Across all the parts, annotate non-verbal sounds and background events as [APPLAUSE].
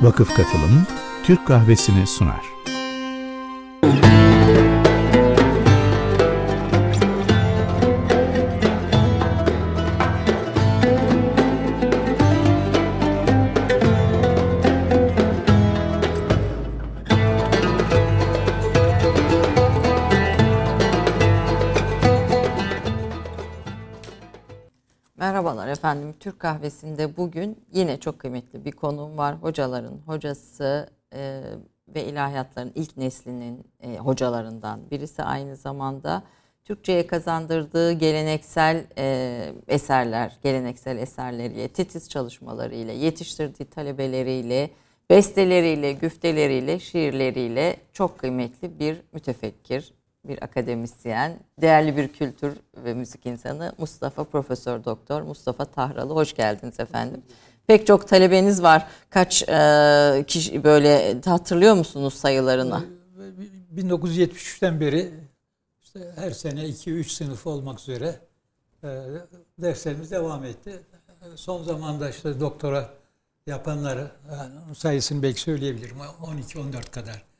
Vakıf Katılım Türk Kahvesi'ni sunar. Türk Kahvesi'nde bugün yine çok kıymetli bir konuğum var. Hocaların hocası e, ve ilahiyatların ilk neslinin e, hocalarından birisi aynı zamanda Türkçe'ye kazandırdığı geleneksel e, eserler, geleneksel eserleriyle, titiz çalışmalarıyla, yetiştirdiği talebeleriyle, besteleriyle, güfteleriyle, şiirleriyle çok kıymetli bir mütefekkir, bir akademisyen, değerli bir kültür ve müzik insanı Mustafa Profesör Doktor Mustafa Tahralı. Hoş geldiniz efendim. Pek çok talebeniz var. Kaç e, kişi böyle hatırlıyor musunuz sayılarını? 1973'ten beri işte her sene 2-3 sınıf olmak üzere e, derslerimiz devam etti. Son zamanda işte doktora yapanları yani sayısını belki söyleyebilirim. 12-14 kadar e,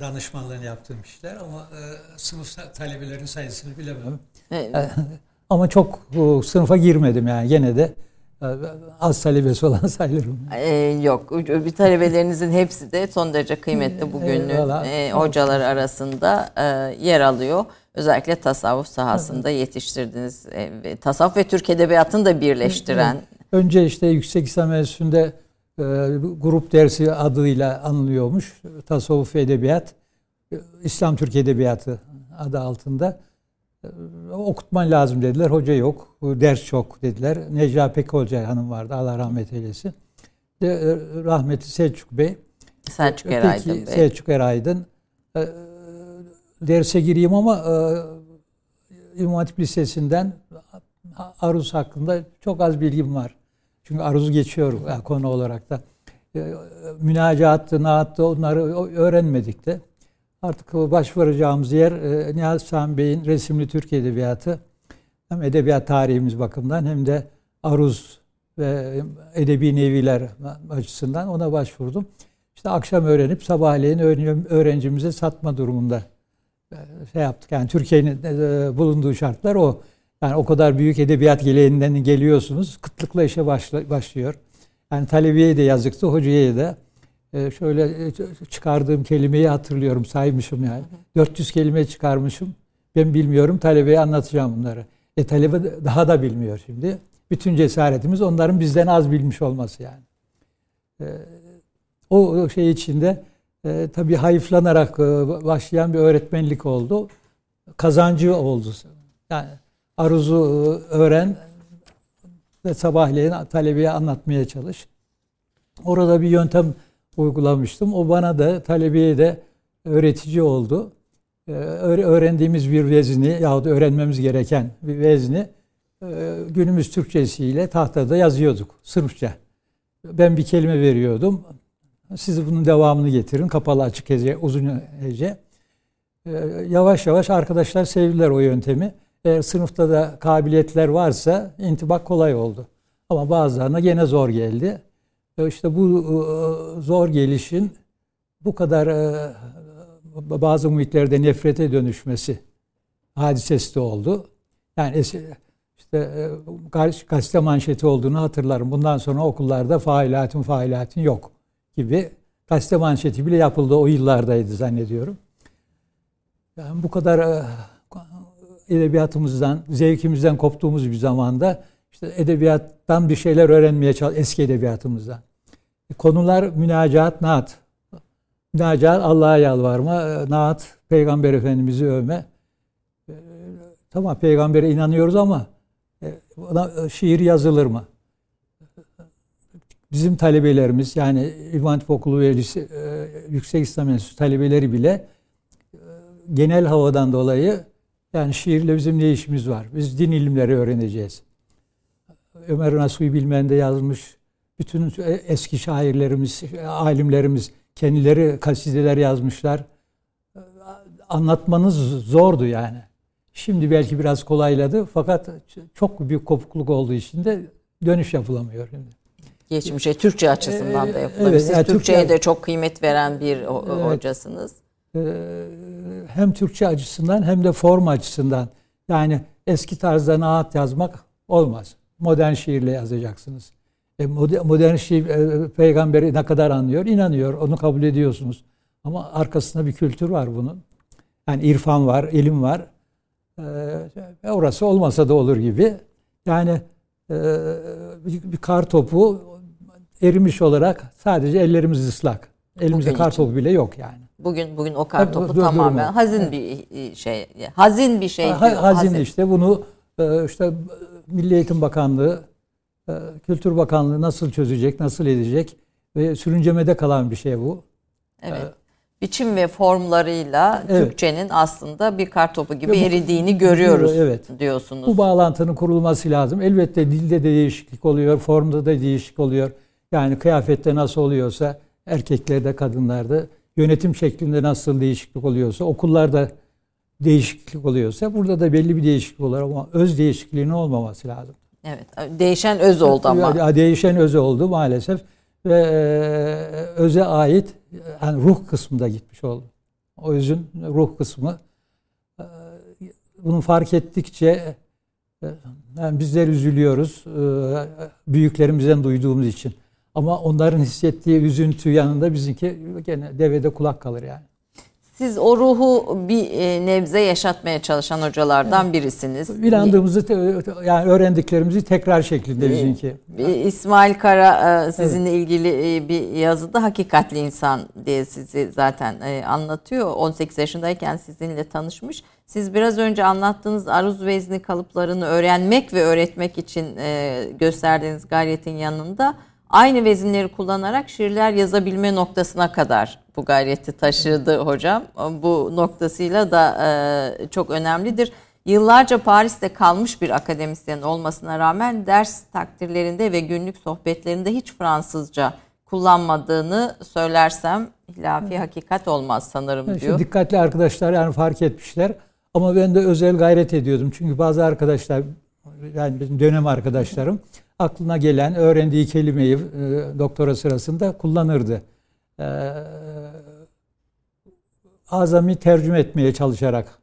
danışmanlığını yaptığım işler ama e, sınıf talebelerin sayısını bilemem. Evet. E, ama çok o, sınıfa girmedim yani gene de e, az talebesi olan [LAUGHS] sayılırım. Ee, yok. Bir talebelerinizin hepsi de son derece kıymetli bugünün e, hocalar arasında e, yer alıyor. Özellikle tasavvuf sahasında yetiştirdiniz. E, tasavvuf ve Türk Edebiyatı'nı da birleştiren. Önce işte Yüksek İslam Enstitüsü'nde e, grup dersi adıyla anılıyormuş. Tasavvuf Edebiyat, İslam Türk Edebiyatı adı altında. E, okutman lazım dediler. Hoca yok. Ders çok dediler. Necla Pek Hoca hanım vardı. Allah rahmet eylesin. De, e, rahmetli Selçuk Bey. Selçuk Peki, Eraydın Bey. Selçuk Eraydın. E, derse gireyim ama e, İmam Hatip Lisesi'nden aruz hakkında çok az bilgim var. Çünkü aruz geçiyor yani konu olarak da. E, Münacattı, naattı onları öğrenmedik de. Artık başvuracağımız yer e, Nihat Sami Bey'in resimli Türk Edebiyatı. Hem edebiyat tarihimiz bakımından hem de aruz ve edebi neviler açısından ona başvurdum. İşte akşam öğrenip sabahleyin öğrencimize satma durumunda şey yaptık. Yani Türkiye'nin bulunduğu şartlar o. Yani o kadar büyük edebiyat geleneğinden geliyorsunuz. Kıtlıkla işe başla, başlıyor. Yani talebeye de yazıktı, hocaya da. Ee, şöyle çıkardığım kelimeyi hatırlıyorum, saymışım yani. 400 kelime çıkarmışım. Ben bilmiyorum, talebeye anlatacağım bunları. E talebe daha da bilmiyor şimdi. Bütün cesaretimiz onların bizden az bilmiş olması yani. Ee, o şey içinde e, tabii hayıflanarak e, başlayan bir öğretmenlik oldu. Kazancı oldu. Yani aruzu öğren ve sabahleyin talebeye anlatmaya çalış. Orada bir yöntem uygulamıştım. O bana da talebeye de öğretici oldu. Ee, öğrendiğimiz bir vezni yahut öğrenmemiz gereken bir vezni e, günümüz Türkçesiyle tahtada yazıyorduk sınıfça. Ben bir kelime veriyordum. Siz bunun devamını getirin. Kapalı açık hece, uzun hece. Yavaş yavaş arkadaşlar sevdiler o yöntemi. Eğer sınıfta da kabiliyetler varsa intibak kolay oldu. Ama bazılarına gene zor geldi. İşte bu zor gelişin bu kadar bazı muhitlerde nefrete dönüşmesi hadisesi de oldu. Yani işte gazete manşeti olduğunu hatırlarım. Bundan sonra okullarda failatın failatın yok gibi gazete manşeti bile yapıldı o yıllardaydı zannediyorum. Yani bu kadar edebiyatımızdan, zevkimizden koptuğumuz bir zamanda işte edebiyattan bir şeyler öğrenmeye çalış, eski edebiyatımızdan. Konular münacaat, naat. Münacaat Allah'a yalvarma, naat Peygamber Efendimiz'i övme. E, tamam peygambere inanıyoruz ama e, ona şiir yazılır mı? Bizim talebelerimiz yani İmam Hatip Okulu ve e, Yüksek İslam Enstitüsü talebeleri bile genel havadan dolayı yani şiirle bizim ne işimiz var? Biz din ilimleri öğreneceğiz. Ömer Nasuhi Bilmen de yazmış. Bütün eski şairlerimiz, alimlerimiz kendileri kasideler yazmışlar. Anlatmanız zordu yani. Şimdi belki biraz kolayladı fakat çok büyük kopukluk olduğu için de dönüş yapılamıyor. Şimdi. Geçmişe Türkçe açısından da Ee, yapılabilir. evet, Siz yani Türkçe'ye Türkçe- de çok kıymet veren bir Evet. hocasınız. Ee, hem Türkçe açısından hem de form açısından. Yani eski tarzda naat yazmak olmaz. Modern şiirle yazacaksınız. E, mode- modern şiir e, peygamberi ne kadar anlıyor? İnanıyor. Onu kabul ediyorsunuz. Ama arkasında bir kültür var bunun. Yani irfan var, ilim var. Ee, orası olmasa da olur gibi. Yani e, bir, bir kar topu erimiş olarak sadece ellerimiz ıslak. Elimizde kar topu bile yok yani. Bugün bugün o kar topu dur- tamamen durumu. hazin bir şey. Hazin bir şey Ha- diyor. Hazine işte bunu e, işte Milli Eğitim Bakanlığı, e, Kültür Bakanlığı nasıl çözecek, nasıl edecek ve sürüncemede kalan bir şey bu. Evet. Biçim ve formlarıyla Evet. Türkçenin aslında bir kar topu gibi Ve bu- eridiğini görüyoruz Evet. diyorsunuz. Bu bağlantının kurulması lazım. Elbette dilde de değişiklik oluyor, formda da değişiklik oluyor. Yani kıyafette nasıl oluyorsa erkeklerde, kadınlarda, yönetim şeklinde nasıl değişiklik oluyorsa, okullarda değişiklik oluyorsa burada da belli bir değişiklik olur ama öz değişikliğinin olmaması lazım. Evet. Değişen öz oldu ama. Değişen öze oldu maalesef ve e, öze ait yani ruh kısmında gitmiş oldu. O özün ruh kısmı e, bunu fark ettikçe e, yani bizler üzülüyoruz büyüklerimizden duyduğumuz için. Ama onların hissettiği üzüntü yanında bizimki gene devede kulak kalır yani. Siz o ruhu bir e, nebze yaşatmaya çalışan hocalardan birisiniz. İnandığımızı yani öğrendiklerimizi tekrar şeklinde bizimki. E, İsmail Kara e, sizinle ilgili e, bir yazıda hakikatli insan diye sizi zaten e, anlatıyor. 18 yaşındayken sizinle tanışmış. Siz biraz önce anlattığınız aruz vezni kalıplarını öğrenmek ve öğretmek için e, gösterdiğiniz gayretin yanında aynı vezinleri kullanarak şiirler yazabilme noktasına kadar bu gayreti taşıdı hocam. Bu noktasıyla da e, çok önemlidir. Yıllarca Paris'te kalmış bir akademisyen olmasına rağmen ders takdirlerinde ve günlük sohbetlerinde hiç Fransızca kullanmadığını söylersem hilafi hakikat olmaz sanırım İşte diyor. dikkatli arkadaşlar yani fark etmişler. Ama ben de özel gayret ediyordum. Çünkü bazı arkadaşlar yani benim dönem arkadaşlarım aklına gelen öğrendiği kelimeyi e, doktora sırasında kullanırdı. E, azami tercüme etmeye çalışarak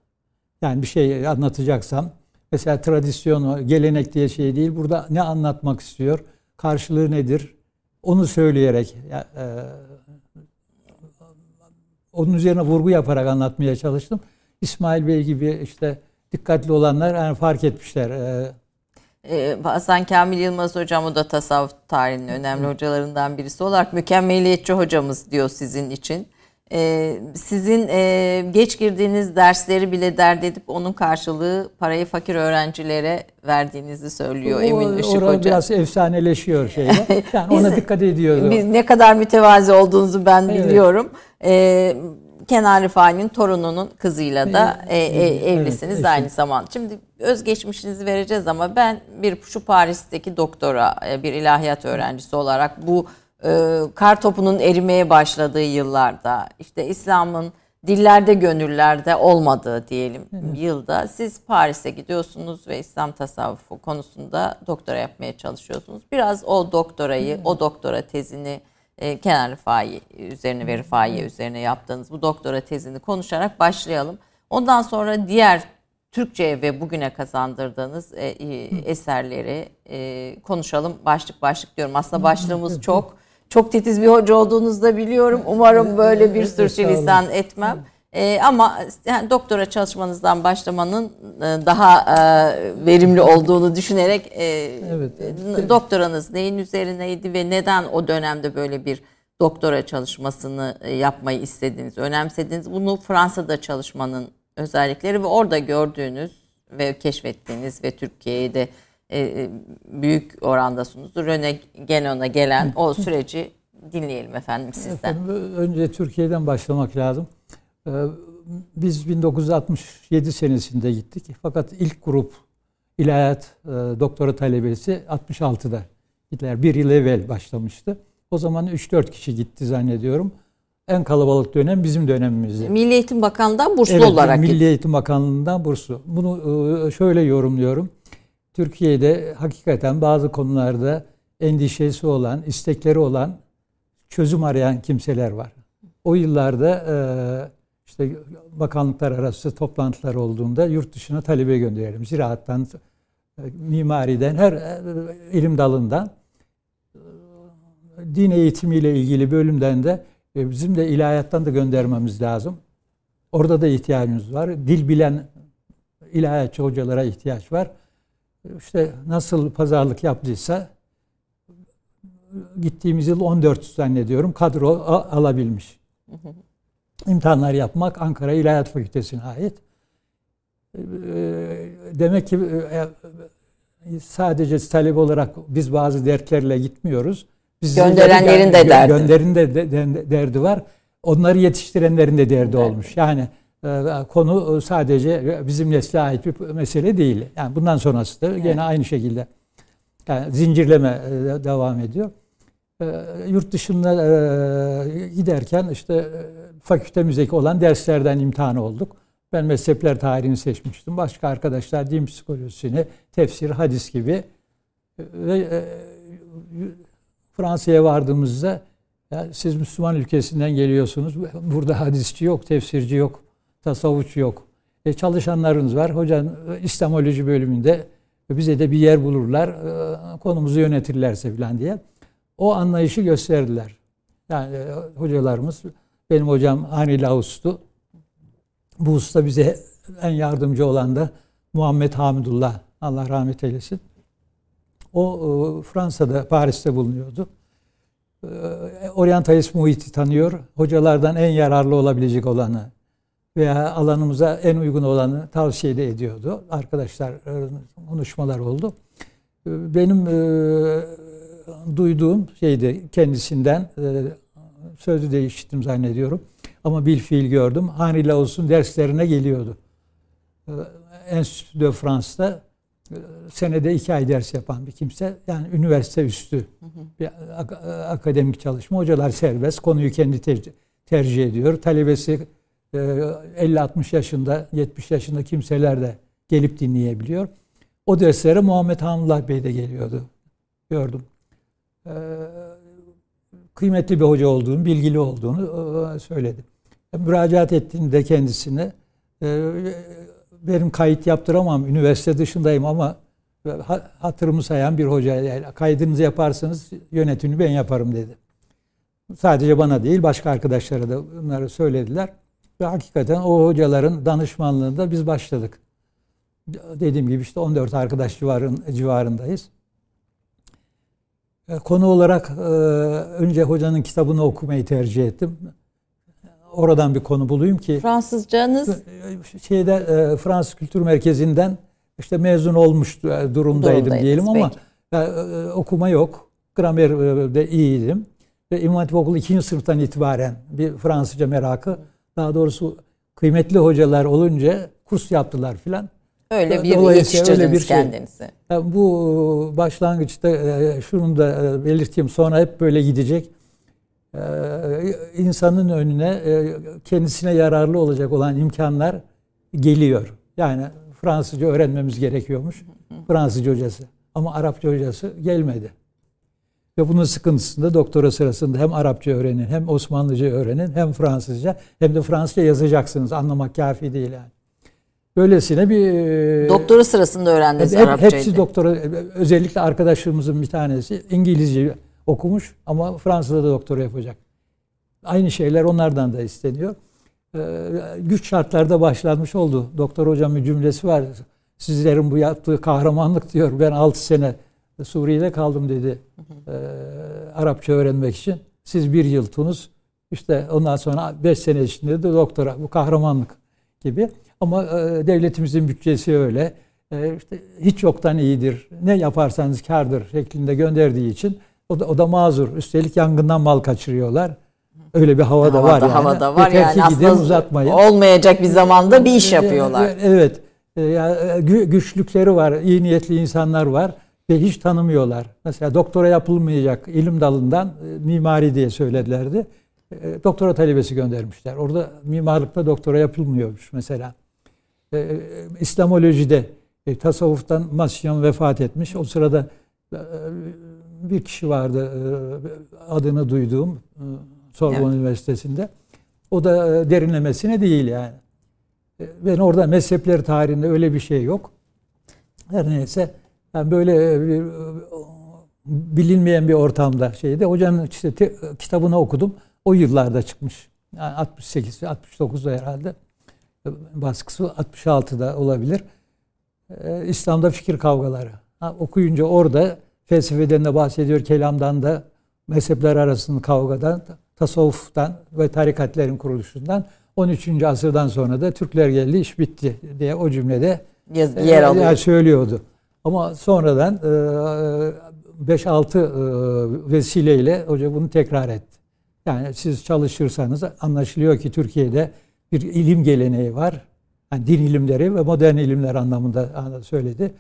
yani bir şey anlatacaksam mesela tradisyon, gelenek diye şey değil. Burada ne anlatmak istiyor? Karşılığı nedir? Onu söyleyerek e, onun üzerine vurgu yaparak anlatmaya çalıştım. İsmail Bey gibi işte dikkatli olanlar yani fark etmişler. Ee, Ee, Hasan Kamil Yılmaz hocam o da tasavvuf tarihinin önemli hocalarından birisi olarak mükemmeliyetçi hocamız diyor sizin için. Ee, sizin e, geç girdiğiniz dersleri bile dert edip onun karşılığı parayı fakir öğrencilere verdiğinizi söylüyor Emin Işık Hoca. biraz efsaneleşiyor şeyler. [LAUGHS] Yani ona Biz- dikkat ediyordu. Biz ne kadar mütevazi olduğunuzu ben Evet. biliyorum. Ee, Kenan Rıfai'nin torununun kızıyla da e, e, Evet, evlisiniz eşim. aynı zamanda. Şimdi özgeçmişinizi vereceğiz ama ben bir şu Paris'teki doktora e, bir ilahiyat öğrencisi olarak bu e, kar topunun erimeye başladığı yıllarda işte İslam'ın dillerde gönüllerde olmadığı diyelim yılda siz Paris'e gidiyorsunuz ve İslam tasavvufu konusunda doktora yapmaya çalışıyorsunuz. Biraz o doktorayı, o doktora tezini e, Kenan Rıfai üzerine ve Rıfai üzerine yaptığınız bu doktora tezini konuşarak başlayalım. Ondan sonra diğer Türkçe ve bugüne kazandırdığınız e, e, eserleri e, konuşalım. Başlık başlık diyorum. Aslında başlığımız çok. Çok titiz bir hoca olduğunuzu da biliyorum. [LAUGHS] Umarım böyle bir sürçülisan etmem. E, ama yani doktora çalışmanızdan başlamanın e, daha e, verimli olduğunu düşünerek e, Evet. e, doktoranız neyin üzerineydi ve neden o dönemde böyle bir doktora çalışmasını e, yapmayı istediniz, önemsediniz? Bunu Fransa'da çalışmanın özellikleri ve orada gördüğünüz ve keşfettiğiniz ve Türkiye'ye de e, e, büyük oranda sunduğunuz Rene Genon'a gelen o süreci dinleyelim efendim sizden. Efendim, önce Türkiye'den başlamak lazım. Ee, Biz 1967 senesinde gittik. Fakat ilk grup ilahiyat e, doktora talebesi 66'da gittiler. Bir yıl evvel başlamıştı. O zaman 3-4 kişi gitti zannediyorum. En kalabalık dönem bizim dönemimizdi. Milli Eğitim Bakanlığı'ndan burslu Evet, olarak Milli Eğitim Bakanlığı'ndan burslu. Bunu e, şöyle yorumluyorum. Türkiye'de hakikaten bazı konularda endişesi olan, istekleri olan, çözüm arayan kimseler var. O yıllarda e, işte bakanlıklar arası toplantılar olduğunda yurt dışına talebe gönderelim. Ziraattan, e, mimariden, her e, ilim dalından din eğitimiyle ilgili bölümden de bizim de ilahiyattan da göndermemiz lazım. Orada da ihtiyacımız var. Dil bilen ilahiyatçı hocalara ihtiyaç var. İşte nasıl pazarlık yaptıysa gittiğimiz yıl 14 zannediyorum kadro alabilmiş. İmtihanlar yapmak Ankara İlahiyat Fakültesi'ne ait. Demek ki sadece talep olarak biz bazı dertlerle gitmiyoruz. Biz Gönderenlerin de derdi. Gönderin de, de derdi var. Onları yetiştirenlerin de derdi evet. olmuş. Yani e, konu sadece bizim nesle ait bir mesele değil. Yani bundan sonrası da evet. gene aynı şekilde yani zincirleme e, devam ediyor. E, yurt dışında giderken işte fakültemizdeki olan derslerden imtihan olduk. Ben mezhepler tarihini seçmiştim. Başka arkadaşlar din psikolojisini, tefsir, hadis gibi ve Fransa'ya vardığımızda ya siz Müslüman ülkesinden geliyorsunuz. Burada hadisçi yok, tefsirci yok, tasavvufçu yok. E, çalışanlarınız var. Hocanın e, İslamoloji bölümünde bize de bir yer bulurlar. E, konumuzu yönetirlerse falan diye. O anlayışı gösterdiler. Yani e, hocalarımız benim hocam Hani Laus'tu. Bu usta bize en yardımcı olan da Muhammed Hamidullah. Allah rahmet eylesin. O Fransa'da, Paris'te bulunuyordu. Oryantalist muhiti tanıyor. Hocalardan en yararlı olabilecek olanı veya alanımıza en uygun olanı tavsiye de ediyordu. Arkadaşlar konuşmalar oldu. Benim duyduğum şeydi kendisinden sözü de işittim zannediyorum. Ama bil fiil gördüm. Hani olsun derslerine geliyordu. Enstitü de France'da senede iki ay ders yapan bir kimse. Yani üniversite üstü bir akademik çalışma. Hocalar serbest. Konuyu kendi tercih, ediyor. Talebesi 50-60 e, yaşında, 70 yaşında kimseler de gelip dinleyebiliyor. O derslere Muhammed Hamdullah Bey de geliyordu. Gördüm. E, kıymetli bir hoca olduğunu, bilgili olduğunu e, söyledi. Müracaat ettiğinde kendisine benim kayıt yaptıramam. Üniversite dışındayım ama hatırımı sayan bir hoca. Yani kaydınızı yaparsanız yönetimini ben yaparım dedi. Sadece bana değil başka arkadaşlara da bunları söylediler. Ve hakikaten o hocaların danışmanlığında biz başladık. Dediğim gibi işte 14 arkadaş civarın, civarındayız. E, konu olarak e, önce hocanın kitabını okumayı tercih ettim oradan bir konu bulayım ki Fransızcanız şeyde e, Fransız Kültür Merkezi'nden işte mezun olmuş durumdaydım diyelim ama e, okuma yok. Gramer de iyiydim. Ve İmam Hatip Okulu 2. sınıftan itibaren bir Fransızca merakı daha doğrusu kıymetli hocalar olunca kurs yaptılar filan. Öyle bir yetiştirdiniz öyle bir şey. kendinizi. Bu başlangıçta e, şunu da e, belirteyim sonra hep böyle gidecek. İnsanın önüne e, kendisine yararlı olacak olan imkanlar geliyor. Yani Fransızca öğrenmemiz gerekiyormuş. Fransızca hocası. Ama Arapça hocası gelmedi. Ve bunun sıkıntısında doktora sırasında hem Arapça öğrenin, hem Osmanlıca öğrenin, hem Fransızca, hem de Fransızca yazacaksınız. Anlamak kafi değil yani. Böylesine bir... E, doktora sırasında öğrendiniz hep, Arapçayı. Hepsi doktora, özellikle arkadaşlarımızın bir tanesi İngilizce okumuş ama Fransa'da da doktora yapacak. Aynı şeyler onlardan da isteniyor. Ee, güç şartlarda başlanmış oldu. Doktor hocam bir cümlesi var. Sizlerin bu yaptığı kahramanlık diyor. Ben 6 sene Suriye'de kaldım dedi. Ee, Arapça öğrenmek için. Siz bir yıl Tunus. İşte ondan sonra 5 sene içinde de doktora. Bu kahramanlık gibi. Ama e, devletimizin bütçesi öyle. E, işte hiç yoktan iyidir. Ne yaparsanız kardır şeklinde gönderdiği için o da, o da mazur. Üstelik yangından mal kaçırıyorlar. Öyle bir hava da var yani. Havada var Yeter yani. Aslında uzatmayın. olmayacak bir zamanda bir iş yapıyorlar. Evet. E, güçlükleri var. iyi niyetli insanlar var ve hiç tanımıyorlar. Mesela doktora yapılmayacak ilim dalından e, mimari diye söyledilerdi. E, doktora talebesi göndermişler. Orada mimarlıkta doktora yapılmıyormuş mesela. İslamolojide tasavvuftan Masyan vefat etmiş. O sırada bir kişi vardı e, adını duyduğum e, Sorbonne evet. Üniversitesi'nde. O da e, derinlemesine değil yani. E, ben orada mezhepleri tarihinde öyle bir şey yok. Her neyse yani böyle e, bir, bilinmeyen bir ortamda şeyde hocanın işte te, kitabını okudum. O yıllarda çıkmış. Yani 68 69'da herhalde. Baskısı 66'da olabilir. Ee, İslam'da fikir kavgaları. Ha, okuyunca orada felsefeden de bahsediyor, kelamdan da, mezhepler arasında kavgadan, tasavvuftan ve tarikatlerin kuruluşundan 13. asırdan sonra da Türkler geldi iş bitti diye o cümlede Yaz, yer e, alıyor. söylüyordu. Ama sonradan 5-6 e, e, vesileyle hoca bunu tekrar etti. Yani siz çalışırsanız anlaşılıyor ki Türkiye'de bir ilim geleneği var. Yani din ilimleri ve modern ilimler anlamında söyledi.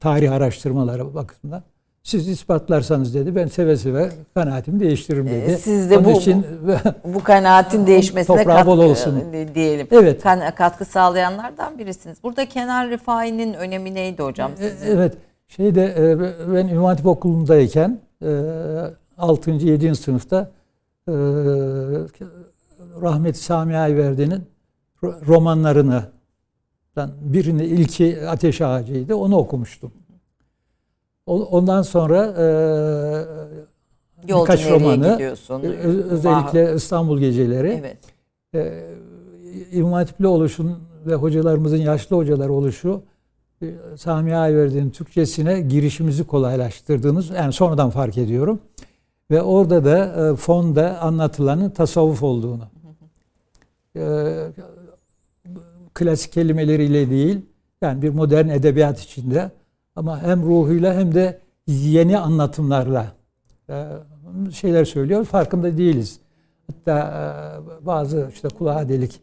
Tarih araştırmaları bakımından. Siz ispatlarsanız dedi ben seve seve kanaatimi değiştiririm ee, dedi. Siz de bu, için, [LAUGHS] bu kanaatin değişmesine katkı bol olsun. diyelim. Evet. katkı sağlayanlardan birisiniz. Burada Kenan Rifai'nin önemi neydi hocam e, sizin? Evet. Şeyde e, ben Ünvan Hatip Okulu'ndayken 6. E, 7. sınıfta rahmetli Sami Ayverdi'nin romanlarını birini ilki Ateş Ağacı'ydı. Onu okumuştum. Ondan sonra e, Yolcu birkaç romanı gidiyorsun? özellikle İstanbul Geceleri. Evet. E, İmam Hatipli oluşun ve hocalarımızın yaşlı hocalar oluşu e, Sami Ayverdi'nin Türkçesine girişimizi kolaylaştırdığınız yani sonradan fark ediyorum. Ve orada da e, fonda anlatılanın tasavvuf olduğunu. E, klasik kelimeleriyle değil yani bir modern edebiyat içinde ama hem ruhuyla hem de yeni anlatımlarla e, şeyler söylüyor. Farkında değiliz. Hatta e, bazı işte kulağa delik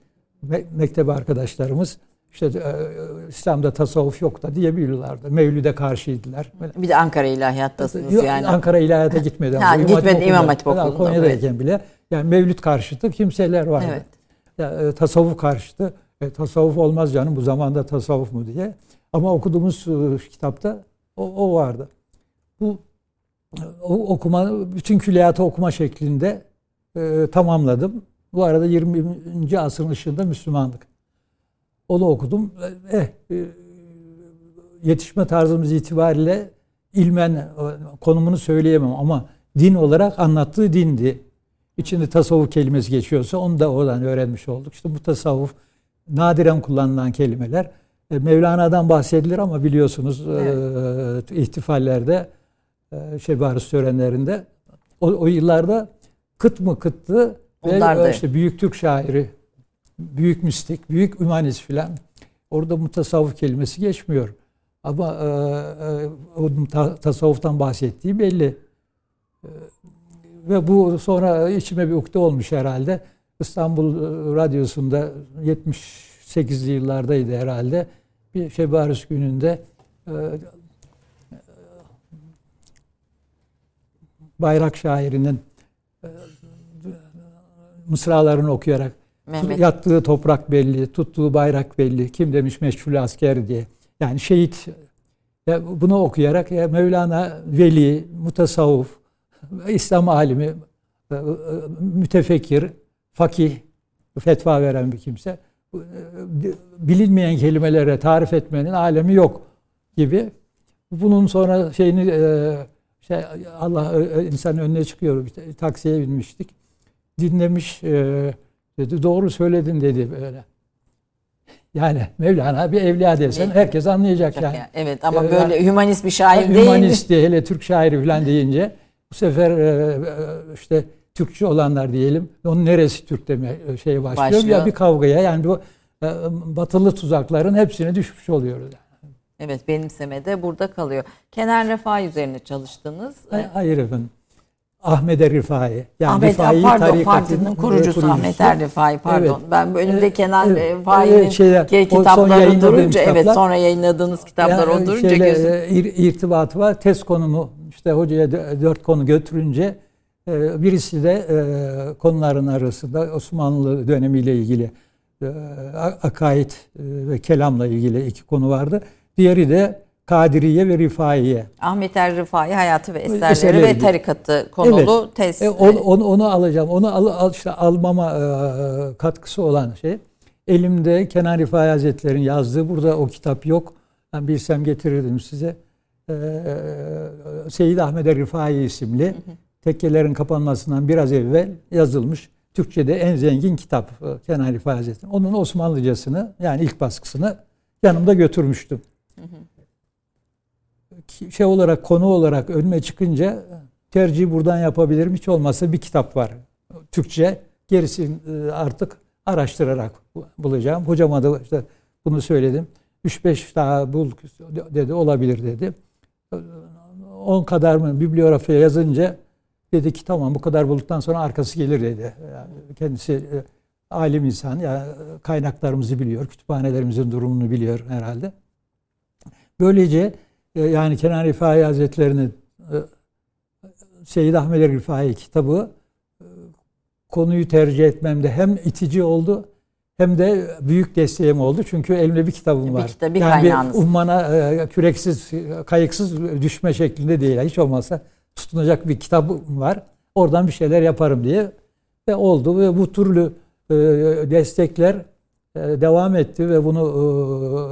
mektep arkadaşlarımız işte İslam'da tasavvuf yok da diyebiliyorlardı. Mevlüde karşıydılar. Bir de Ankara ilahiyattasınız yani. Ankara ilahiyata gitmeden. ha, gitmedi İmam Hatip Okulu'nda. Konya'dayken bile. Yani Mevlüt karşıtı kimseler vardı. Evet. Ya, tasavvuf karşıtı. E, tasavvuf olmaz canım bu zamanda tasavvuf mu diye. Ama okuduğumuz e, kitapta o, o vardı. Bu o, okuma, bütün külliyatı okuma şeklinde e, tamamladım. Bu arada 20. asrın ışığında Müslümanlık. Onu okudum. Eh, e, yetişme tarzımız itibariyle ilmen e, konumunu söyleyemem ama din olarak anlattığı dindi. İçinde tasavvuf kelimesi geçiyorsa onu da oradan öğrenmiş olduk. İşte bu tasavvuf nadiren kullanılan kelimeler. E, Mevlana'dan bahsedilir ama biliyorsunuz e, evet. e, ihtifallerde e, şey barış törenlerinde o, o yıllarda kıt mı kıttı Onlar ve da. işte büyük Türk şairi, büyük mistik, büyük ümanist filan orada mutasavvuf kelimesi geçmiyor. Ama e, e, o ta, tasavvuftan bahsettiği belli. E, ve bu sonra içime bir ukde olmuş herhalde. İstanbul Radyosu'nda 70 8'li yıllardaydı herhalde. Bir Barış gününde e, bayrak şairinin e, mısralarını okuyarak Mehmet. yattığı toprak belli, tuttuğu bayrak belli, kim demiş meşhur asker diye. Yani şehit ya bunu okuyarak ya Mevlana veli, mutasavvuf, İslam alimi, e, mütefekkir, fakih, fetva veren bir kimse bilinmeyen kelimelere tarif etmenin alemi yok gibi. Bunun sonra şeyini e, şey Allah insan önüne çıkıyor. Taksiye binmiştik. Dinlemiş e, dedi. Doğru söyledin dedi böyle. Yani Mevlana bir evliya desen herkes anlayacak yani. Evet ama ee, böyle yani, hümanist bir şair değil Hümanist diye hele Türk şairi falan deyince bu sefer e, işte Türkçe olanlar diyelim. Onun neresi Türk deme şeye başlıyor. başlıyor. Ya bir kavgaya yani bu e, batılı tuzakların hepsine düşmüş oluyoruz. Evet benimseme burada kalıyor. Kenan Refai üzerine çalıştınız. Hayır efendim. Ahmet Er Rifai. Yani Ahmet Rifai pardon partinin kurucusu, kurucusu Ahmet Er Rifai pardon. Evet. Ben önümde Kenan evet. Rifai'nin evet, kitapları durunca kitaplar, evet sonra yayınladığınız kitaplar yani, o durunca şeyle, gözüm. E, irtibatı var. Test konumu işte hocaya dört konu götürünce e, birisi de konuların arasında Osmanlı dönemiyle ilgili akaid ve kelamla ilgili iki konu vardı. Diğeri de Kadiriye ve Rifaiye. Ahmet Er Rifai hayatı ve eserleri, Eserleri ve tarikatı konulu Evet. tez. E, onu, onu, onu alacağım. Onu al, al- işte almama e, katkısı olan şey. Elimde Kenan Rifai Hazretleri'nin yazdığı burada o kitap yok. Ben bilsem getirirdim size. E, Seyyid Ahmet Er Rifai isimli tekkelerin kapanmasından biraz evvel yazılmış. Türkçe'de en zengin kitap e, Kenan Rifai Hazretleri. Onun Osmanlıcasını yani ilk baskısını yanımda götürmüştüm. Şey olarak konu olarak önüme çıkınca tercihi buradan yapabilirim. Hiç olmazsa bir kitap var. Türkçe. Gerisini e, artık araştırarak bu- bulacağım. Hocama da işte bunu söyledim. 3-5 daha bul dedi olabilir dedi. 10 kadar mı bibliografya yazınca dedi ki tamam bu kadar bulduktan sonra arkası gelir dedi. Yani kendisi e, alim insan ya kaynaklarımızı biliyor, kütüphanelerimizin durumunu biliyor herhalde. Böylece e, yani Kenan Rifai Hazretleri'nin e, Seyyid Ahmet Rifai kitabı konuyu tercih etmemde hem itici oldu hem de büyük desteğim oldu. Çünkü elimde bir kitabım Bir var. kitap, bir yani kaynağınız. bir ummana e, küreksiz, kayıksız düşme şeklinde değil. Hiç olmazsa tutunacak bir kitabım var. Oradan bir şeyler yaparım diye ve oldu ve bu türlü e, destekler e, devam etti ve bunu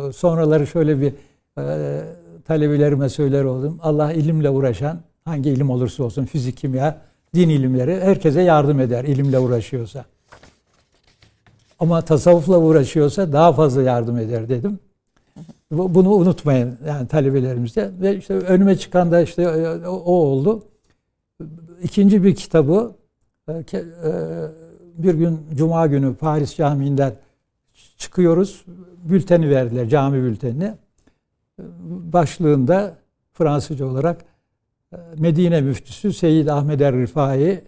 e, sonraları şöyle bir e, talebelerime söyler oldum. Allah ilimle uğraşan hangi ilim olursa olsun fizik, kimya, din ilimleri herkese yardım eder ilimle uğraşıyorsa. Ama tasavvufla uğraşıyorsa daha fazla yardım eder dedim. Bu- Bunu unutmayın yani talebelerimizde. Ve işte önüme çıkan da işte e, o oldu. İkinci bir kitabı e, e, bir gün Cuma günü Paris Camii'nden çıkıyoruz. Bülteni verdiler, cami bültenini. Başlığında Fransızca olarak Medine müftüsü Seyyid Ahmed Er Rifai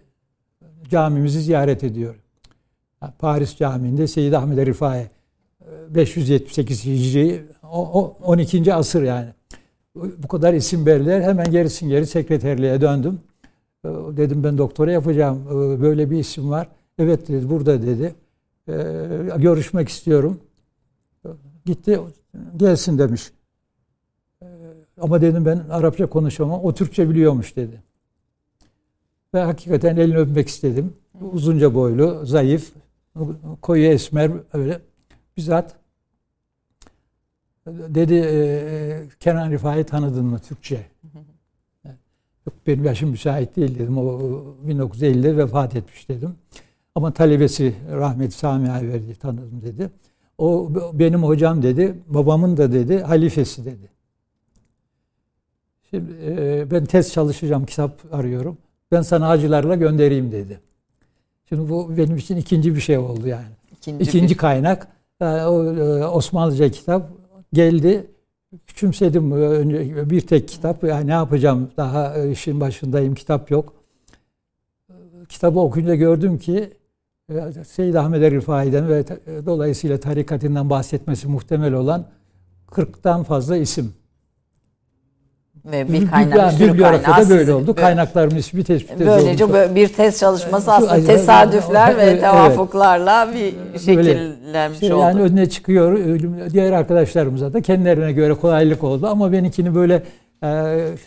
camimizi ziyaret ediyor. Paris Camii'nde Seyyid Ahmed Er Rifai e, 578 Hicri o, o 12. asır yani. Bu kadar isim verdiler. Hemen gerisin geri sekreterliğe döndüm. E, Dedim ben doktora yapacağım. E, Böyle bir isim var. Evet dedi burada dedi. E, Görüşmek istiyorum. E, Gitti gelsin demiş. E, Ama dedim ben Arapça konuşamam. O Türkçe biliyormuş dedi. Ve hakikaten elini öpmek istedim. Uzunca boylu, zayıf, koyu esmer öyle. Bizzat dedi e, Kenan Rifai tanıdın mı Türkçe? [LAUGHS] Yok benim yaşım müsait değil dedim. O 1950'de vefat etmiş dedim. Ama talebesi rahmet Sami Ayverdi tanıdım dedi. O benim hocam dedi. Babamın da dedi halifesi dedi. Şimdi e, ben tez çalışacağım, kitap arıyorum. Ben sana hacılarla göndereyim dedi. Şimdi bu benim için ikinci bir şey oldu yani. İkinci, İkinci bir- kaynak e, o e, Osmanlıca kitap geldi. Küçümsedim e, önce bir tek kitap. Yani ne yapacağım? Daha işin başındayım. Kitap yok. Kitabı okuyunca gördüm ki Seyyid Ahmed Er Rifai'den ve dolayısıyla tarikatinden bahsetmesi muhtemel olan 40'tan fazla isim. Ve bir kaynak, bir sürü bibliografyada kaynağı böyle oldu. Böyle- Kaynakların ismi tespit Böylece edildi. böyle bir tez çalışması Şu aslında tesadüfler ve Evet, tevafuklarla bir şekillenmiş Şey, oldu. yani önüne çıkıyor. Diğer arkadaşlarımıza da kendilerine göre kolaylık oldu. Ama benimkini böyle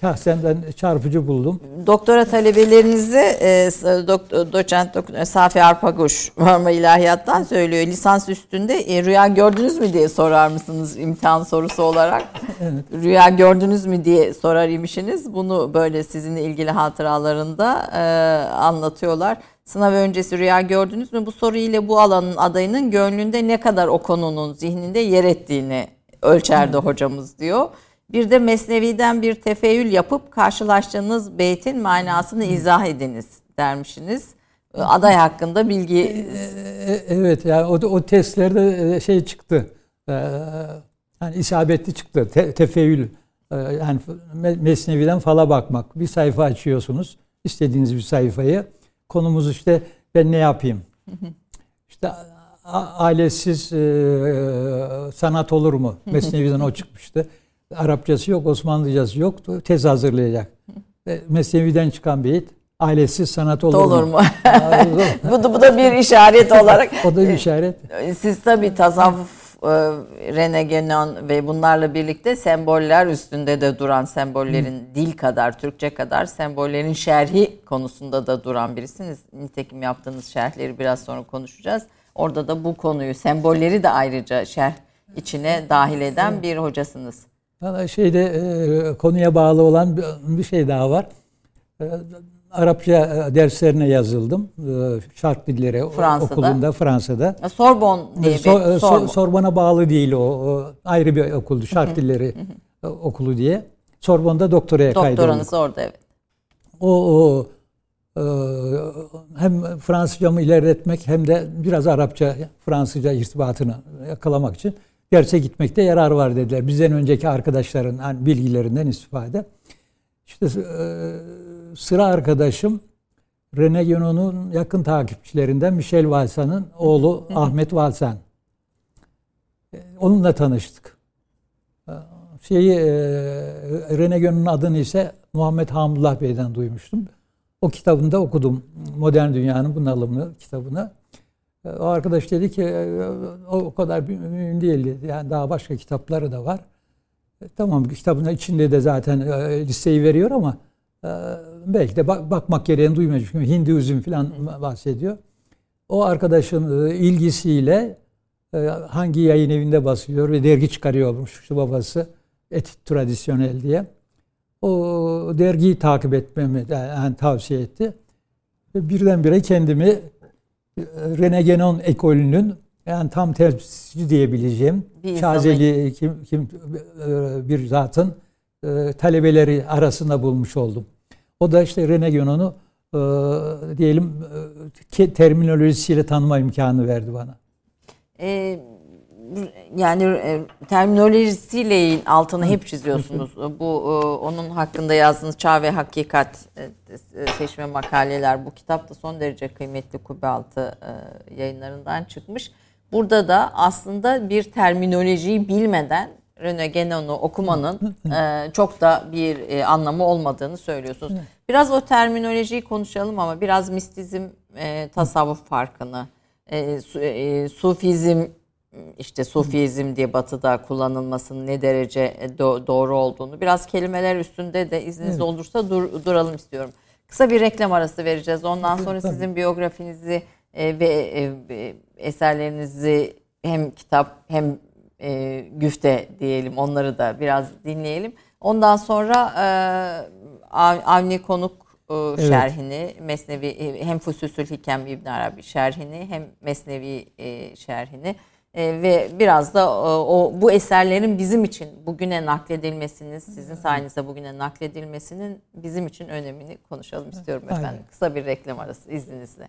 şahsen ben çarpıcı buldum. Doktora talebelerinize e, dok- doçent doktor Safi Arpaguş Marmara [LAUGHS] İlahiyat'tan söylüyor. Lisans üstünde e, rüya gördünüz mü diye sorar mısınız imtihan sorusu olarak? [LAUGHS] Evet. Rüya gördünüz mü diye sorar imişsiniz. Bunu böyle sizinle ilgili hatıralarında e, anlatıyorlar. Sınav öncesi rüya gördünüz mü? Bu soru ile bu alanın adayının gönlünde ne kadar o konunun zihninde yer ettiğini ölçerdi hocamız diyor. Bir de Mesnevi'den bir tefeül yapıp karşılaştığınız beytin manasını izah ediniz dermişsiniz. E, Aday hakkında bilgi E, Evet yani o, o testlerde e, şey çıktı. E, yani isabetli çıktı. Te, tefeül. E, yani me- Mesnevi'den fala bakmak. Bir sayfa açıyorsunuz. istediğiniz bir sayfayı. Konumuz işte ben ne yapayım? İşte ailesiz e, sanat olur mu? [LAUGHS] Mesnevi'den o çıkmıştı. Arapçası yok, Osmanlıcası yok. Tez hazırlayacak. E, Mesnevi'den çıkan beyit ailesiz sanat olur, olur mu? mu? [LAUGHS] bu, da, bu da bir işaret olarak. o da bir işaret. Siz tabii tasavvuf Rene Guénon ve bunlarla birlikte semboller üstünde de duran sembollerin Hı. dil kadar, Türkçe kadar sembollerin şerhi konusunda da duran birisiniz. Nitekim yaptığınız şerhleri biraz sonra konuşacağız. Orada da bu konuyu, sembolleri de ayrıca şerh içine dahil eden bir hocasınız. Valla şeyde e, konuya bağlı olan bir şey daha var. E, Arapça e, derslerine yazıldım. Şark dilleri Fransa'da. okulunda Fransa'da. Sorbon diye bir so, Sorbon. Sorbon'a bağlı değil o, o ayrı bir okuldu. Şark dilleri okulu diye. Sorbon'da doktoraya kaydoldum. Doktoranız orada evet. O, o hem Fransızcamı ilerletmek hem de biraz Arapça, Fransızca irtibatını yakalamak için derse gitmekte yarar var dediler. Bizden önceki arkadaşların hani bilgilerinden istifade. İşte e, sıra arkadaşım Rene Guénon'un yakın takipçilerinden Michel Valsan'ın oğlu Ahmet Valsan. E, onunla tanıştık. E, şeyi Rene Guénon'un adını ise Muhammed Hamdullah Bey'den duymuştum. O kitabında okudum. Modern Dünyanın Bunalımı kitabını. O arkadaş dedi ki o kadar mühim değil. Yani daha başka kitapları da var. E, tamam kitabın içinde de zaten e, listeyi veriyor ama e, belki de bak, bakmak gereğini duymuyor. Çünkü Hinduizm falan bahsediyor. O arkadaşın ilgisiyle hangi yayın evinde basıyor ve dergi çıkarıyormuş şu babası Etit Tradisyonel diye. O dergiyi takip etmemi yani tavsiye etti. Ve birdenbire kendimi Rene Genon ekolünün yani tam temsilci diyebileceğim bir Şazeli kim, kim e, bir zatın e, talebeleri arasında bulmuş oldum. O da işte Rene Genon'u e, diyelim terminolojisiyle tanıma imkanı verdi bana. E, yani e, terminolojisiyle altını hep çiziyorsunuz. [LAUGHS] Bu e, onun hakkında yazdığınız Çağ ve Hakikat e, seçme makaleler. Bu kitap da son derece kıymetli Kubbe Altı e, yayınlarından çıkmış. Burada da aslında bir terminolojiyi bilmeden Rene Genon'u okumanın [LAUGHS] çok da bir anlamı olmadığını söylüyorsunuz. Biraz o terminolojiyi konuşalım ama biraz mistizm, tasavvuf farkını, su, sufizm işte sufizm diye batıda kullanılmasının ne derece do- doğru olduğunu biraz kelimeler üstünde de izniniz evet. olursa dur- duralım istiyorum. Kısa bir reklam arası vereceğiz. Ondan sonra Tabii. sizin biyografinizi e, ve e, eserlerinizi hem kitap hem e, güfte diyelim onları da biraz dinleyelim. Ondan sonra e, Avni Konuk e, evet. şerhini, Mesnevi e, hem Fususül Hikem İbn Arabi şerhini hem Mesnevi e, şerhini e, ve biraz da o, e, o bu eserlerin bizim için bugüne nakledilmesinin, sizin sayenizde bugüne nakledilmesinin bizim için önemini konuşalım istiyorum efendim. Aynen. Kısa bir reklam arası izninizle.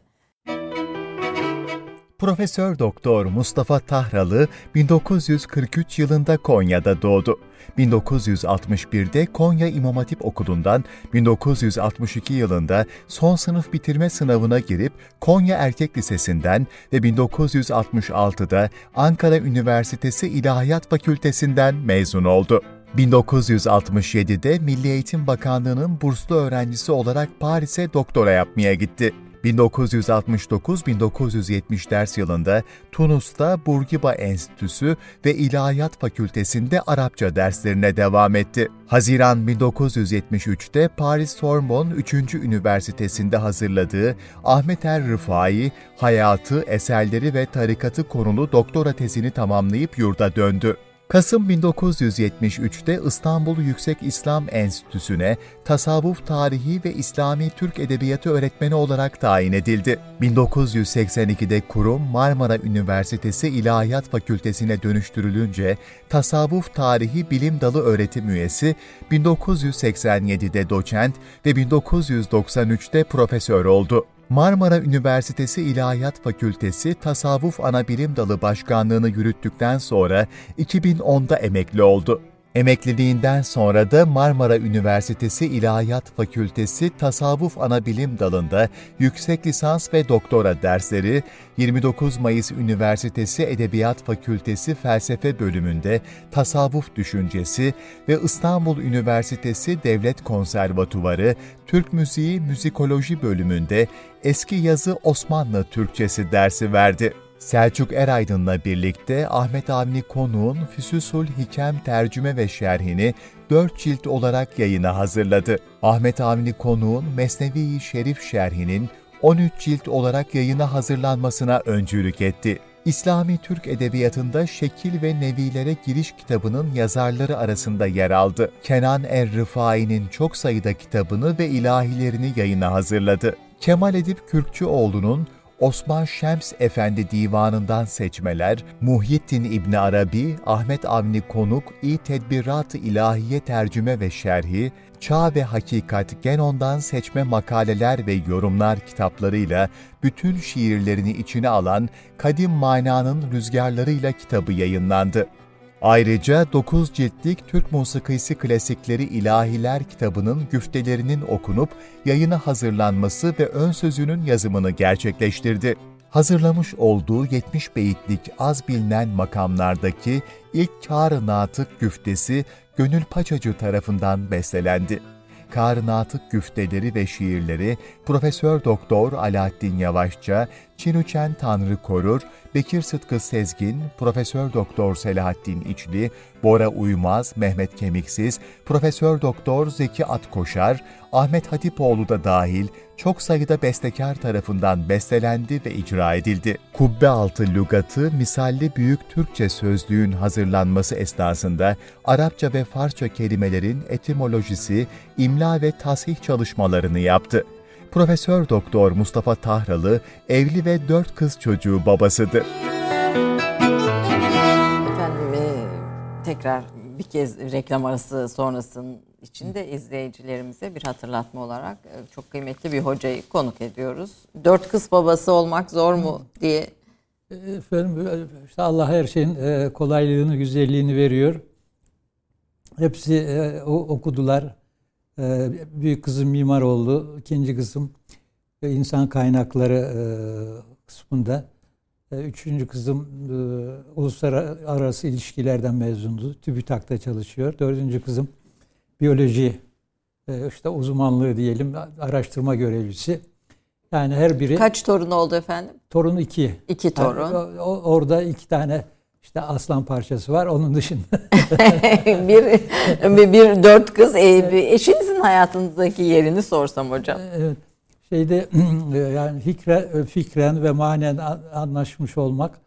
Profesör Doktor Mustafa Tahralı 1943 yılında Konya'da doğdu. 1961'de Konya İmam Hatip Okulu'ndan 1962 yılında son sınıf bitirme sınavına girip Konya Erkek Lisesi'nden ve 1966'da Ankara Üniversitesi İlahiyat Fakültesinden mezun oldu. 1967'de Milli Eğitim Bakanlığı'nın burslu öğrencisi olarak Paris'e doktora yapmaya gitti. 1969-1970 ders yılında Tunus'ta Burgiba Enstitüsü ve İlahiyat Fakültesi'nde Arapça derslerine devam etti. Haziran 1973'te Paris Sorbonne 3. Üniversitesi'nde hazırladığı Ahmet Er Rıfai, hayatı, eserleri ve tarikatı konulu doktora tezini tamamlayıp yurda döndü. Kasım 1973'te İstanbul Yüksek İslam Enstitüsü'ne tasavvuf tarihi ve İslami Türk Edebiyatı öğretmeni olarak tayin edildi. 1982'de kurum Marmara Üniversitesi İlahiyat Fakültesine dönüştürülünce tasavvuf tarihi bilim dalı öğretim üyesi, 1987'de doçent ve 1993'te profesör oldu. Marmara Üniversitesi İlahiyat Fakültesi Tasavvuf Anabilim Dalı Başkanlığını yürüttükten sonra 2010'da emekli oldu. Emekliliğinden sonra da Marmara Üniversitesi İlahiyat Fakültesi Tasavvuf Anabilim Dalı'nda yüksek lisans ve doktora dersleri, 29 Mayıs Üniversitesi Edebiyat Fakültesi Felsefe Bölümünde Tasavvuf Düşüncesi ve İstanbul Üniversitesi Devlet Konservatuvarı Türk Müziği Müzikoloji Bölümünde Eski Yazı Osmanlı Türkçesi dersi verdi. Selçuk Eraydın'la birlikte Ahmet Avni Konuk'un Füsusul Hikem tercüme ve şerhini dört cilt olarak yayına hazırladı. Ahmet Avni Konuk'un Mesnevi Şerif şerhinin 13 cilt olarak yayına hazırlanmasına öncülük etti. İslami Türk Edebiyatı'nda Şekil ve Nevilere Giriş kitabının yazarları arasında yer aldı. Kenan Er-Rıfai'nin çok sayıda kitabını ve ilahilerini yayına hazırladı. Kemal Edip Kürkçüoğlu'nun Osman Şems Efendi divanından seçmeler, Muhyiddin İbni Arabi, Ahmet Avni Konuk, İ Tedbirat-ı İlahiye tercüme ve şerhi, Çağ ve Hakikat Genon'dan seçme makaleler ve yorumlar kitaplarıyla bütün şiirlerini içine alan Kadim Mananın Rüzgarlarıyla kitabı yayınlandı. Ayrıca 9 ciltlik Türk Musikisi Klasikleri İlahiler kitabının güftelerinin okunup yayına hazırlanması ve ön sözünün yazımını gerçekleştirdi. Hazırlamış olduğu 70 beyitlik az bilinen makamlardaki ilk Kâr-ı Natık güftesi Gönül Paçacı tarafından bestelendi. Kâr-ı Natık güfteleri ve şiirleri Profesör Doktor Alaaddin Yavaşça, Çinüçen Tanrı Korur, Bekir Sıtkı Sezgin, Profesör Doktor Selahattin İçli, Bora Uymaz, Mehmet Kemiksiz, Profesör Doktor Zeki Atkoşar, Ahmet Hatipoğlu da dahil çok sayıda bestekar tarafından bestelendi ve icra edildi. Kubbe altı lügatı misalli büyük Türkçe sözlüğün hazırlanması esnasında Arapça ve Farsça kelimelerin etimolojisi, imla ve tasih çalışmalarını yaptı. Profesör Doktor Mustafa Tahralı evli ve dört kız çocuğu babasıdır. Efendim e, tekrar bir kez reklam arası sonrasının içinde izleyicilerimize bir hatırlatma olarak e, çok kıymetli bir hocayı konuk ediyoruz. Dört kız babası olmak zor mu diye. Efendim işte Allah her şeyin e, kolaylığını, güzelliğini veriyor. Hepsi e, okudular. E, büyük kızım mimar oldu. İkinci kızım insan kaynakları kısmında. Üçüncü kızım uluslararası ilişkilerden mezundu. TÜBİTAK'ta çalışıyor. Dördüncü kızım biyoloji işte uzmanlığı diyelim araştırma görevlisi. Yani her biri... Kaç torun oldu efendim? Torun iki. İki torun. Yani orada iki tane işte aslan parçası var. Onun dışında. [LAUGHS] [LAUGHS] bir, bir dört kız. E, eşinizin hayatınızdaki yerini sorsam hocam. Evet. Şeyde [CLEARS THROAT] yani fikre, fikren ve manen anlaşmış olmak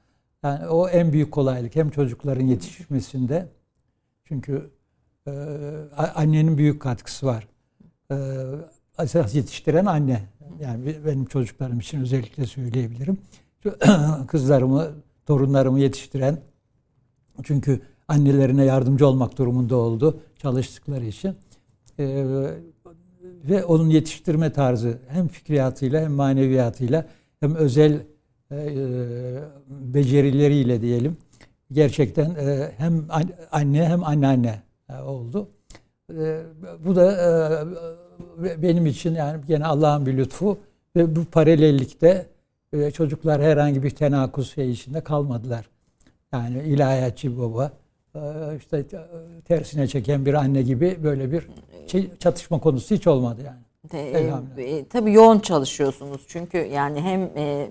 yani o en büyük kolaylık. Hem çocukların yetişmesinde çünkü e, annenin büyük katkısı var. E, esas yetiştiren anne. Yani benim çocuklarım için özellikle söyleyebilirim. [CLEARS THROAT] Kızlarımı, torunlarımı yetiştiren çünkü annelerine yardımcı olmak durumunda oldu çalıştıkları için. Ee, ve onun yetiştirme tarzı hem fikriyatıyla hem maneviyatıyla hem özel e, becerileriyle diyelim gerçekten e, hem anne hem anneanne e, oldu. E, bu da e, benim için yani gene Allah'ın bir lütfu ve bu paralellikte e, çocuklar herhangi bir tenakuz şey içinde kalmadılar. Yani ilahiyatçı baba e, işte tersine çeken bir anne gibi böyle bir çatışma konusu hiç olmadı yani. De, e, tabii yoğun çalışıyorsunuz çünkü yani hem e,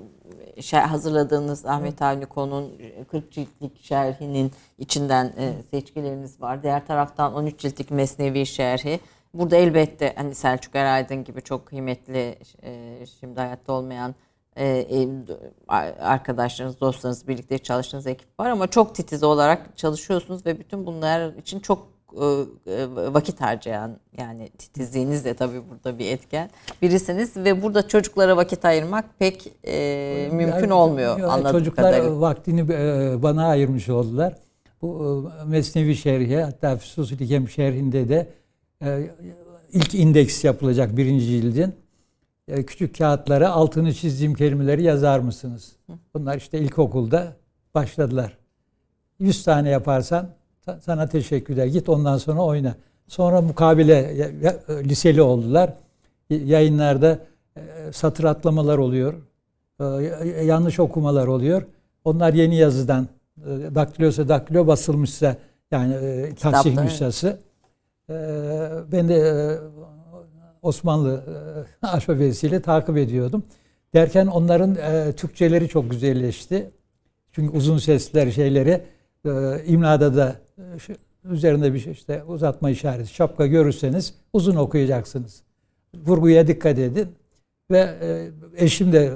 şey, hazırladığınız Ahmet Avni Kon'un 40 ciltlik şerhinin içinden e, seçkileriniz var. Diğer taraftan 13 ciltlik Mesnevi şerhi. Burada elbette hani Selçuk Eraydın gibi çok kıymetli e, şimdi hayatta olmayan e, arkadaşlarınız, dostlarınız, birlikte çalıştığınız ekip var ama çok titiz olarak çalışıyorsunuz ve bütün bunlar için çok e, e, vakit harcayan yani titizliğiniz de tabii burada bir etken birisiniz ve burada çocuklara vakit ayırmak pek e, mümkün yani, olmuyor yani anladığım çocuklar kadarıyla. vaktini bana ayırmış oldular. Bu Mesnevi şerhi hatta Füsus Likem şerhinde de ilk indeks yapılacak birinci cildin küçük kağıtlara altını çizdiğim kelimeleri yazar mısınız? Bunlar işte ilkokulda başladılar. 100 tane yaparsan sana teşekkürler. Git ondan sonra oyna. Sonra mukabele liseli oldular. Yayınlarda e, satır atlamalar oluyor. E, yanlış okumalar oluyor. Onlar yeni yazıdan e, daktilosa daktilo basılmışsa yani tahsih nüshası. Ben de Osmanlı [LAUGHS] alfabesiyle takip ediyordum. Derken onların Türkçeleri çok güzelleşti. Çünkü uzun sesler şeyleri e, imlada da e, şu, üzerinde bir şey işte uzatma işareti şapka görürseniz uzun okuyacaksınız. Vurguya dikkat edin. Ve e, eşim de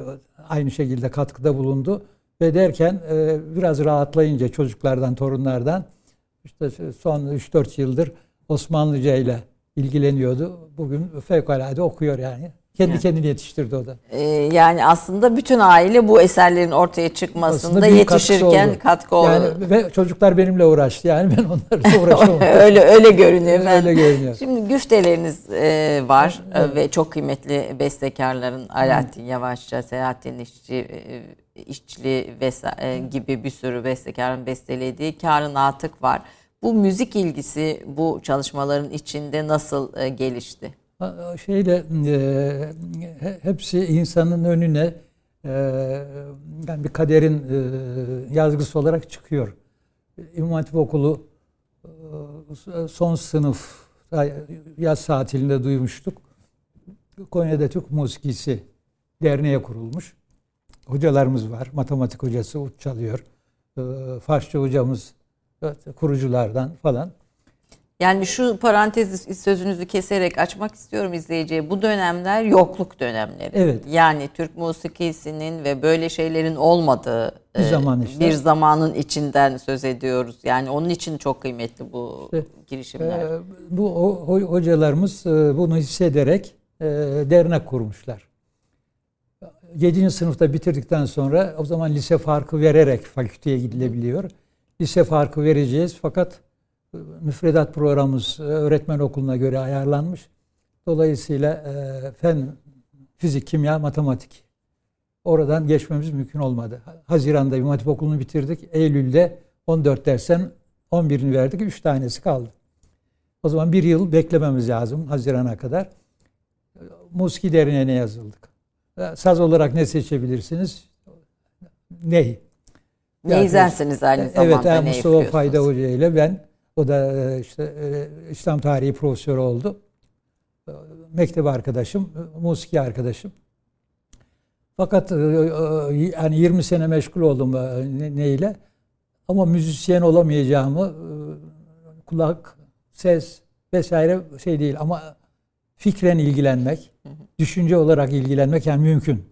aynı şekilde katkıda bulundu. Ve derken e, biraz rahatlayınca çocuklardan, torunlardan işte son 3-4 yıldır Osmanlıca ile ilgileniyordu. Bugün fevkalade okuyor yani. Kendi Evet. kendini yetiştirdi o da. Ee, yani aslında bütün aile bu eserlerin ortaya çıkmasında yetişirken oldu. katkı oldu. Yani ve çocuklar benimle uğraştı. Yani [LAUGHS] ben onlarla [LAUGHS] uğraşamadım. öyle öyle görünüyor efendim. Öyle görünüyor. Şimdi güfteleriniz e, var Evet. e, ve çok kıymetli bestekarların Alaaddin Yavaşça, Selahattin İşçi, e, İşçili vesa- e, gibi bir sürü bestekarın bestelediği Kârı Natık var. Bu müzik ilgisi bu çalışmaların içinde nasıl e, gelişti? Ha, Şeyle e, he- hepsi insanın önüne e, yani bir kaderin e, yazgısı olarak çıkıyor. İmam Hatip Okulu e, son sınıf yaz tatilinde duymuştuk. Konya'da Türk Musikisi Derneği kurulmuş. Hocalarımız var. Matematik hocası ut çalıyor. E, Farsça hocamız kuruculardan falan. Yani şu parantez sözünüzü keserek açmak istiyorum izleyiciye. Bu dönemler yokluk dönemleri. Evet. Yani Türk musikisinin ve böyle şeylerin olmadığı Bir e, zaman işte. bir zamanın içinden söz ediyoruz. Yani onun için çok kıymetli bu İşte, girişimler. Ee, bu ho- ho- hocalarımız e, bunu hissederek e, dernek kurmuşlar. 7. sınıfta bitirdikten sonra o zaman lise farkı vererek fakülteye gidilebiliyor. Lise farkı vereceğiz fakat e, müfredat programımız e, öğretmen okuluna göre ayarlanmış. Dolayısıyla e, fen, fizik, kimya, matematik oradan geçmemiz mümkün olmadı. Haziran'da İmam Hatip Okulu'nu bitirdik. Eylül'de 14 dersten 11'ini verdik. 3 tanesi kaldı. O zaman bir yıl beklememiz lazım Haziran'a kadar. Musiki Derneği'ne yazıldık. Saz olarak ne seçebilirsiniz? Ney? Neyzensiniz aynı zamanda. Evet, yani Mustafa? Fayda Hoca ile ben. O da e, işte e, İslam tarihi profesörü oldu. E, Mektep arkadaşım, musiki arkadaşım. Fakat yani 20 sene meşgul oldum ne- neyle. Ama müzisyen olamayacağımı kulak, ses vesaire şey değil ama fikren ilgilenmek, düşünce olarak ilgilenmek yani mümkün.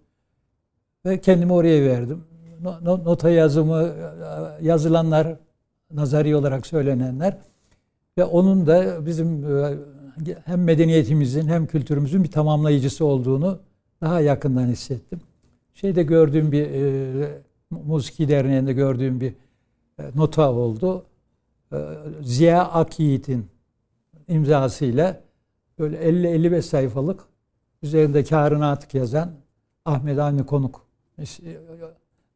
Ve kendimi oraya verdim. No- no- Nota yazımı, e, yazılanlar, nazari olarak söylenenler ve onun da bizim e, hem medeniyetimizin hem kültürümüzün bir tamamlayıcısı olduğunu daha yakından hissettim. Şeyde gördüğüm bir e, Musiki Derneği'nde gördüğüm bir e, nota oldu. E, Ziya Akyiğit'in imzasıyla böyle 50-55 sayfalık üzerinde kârına atık yazan Ahmet Avni Konuk.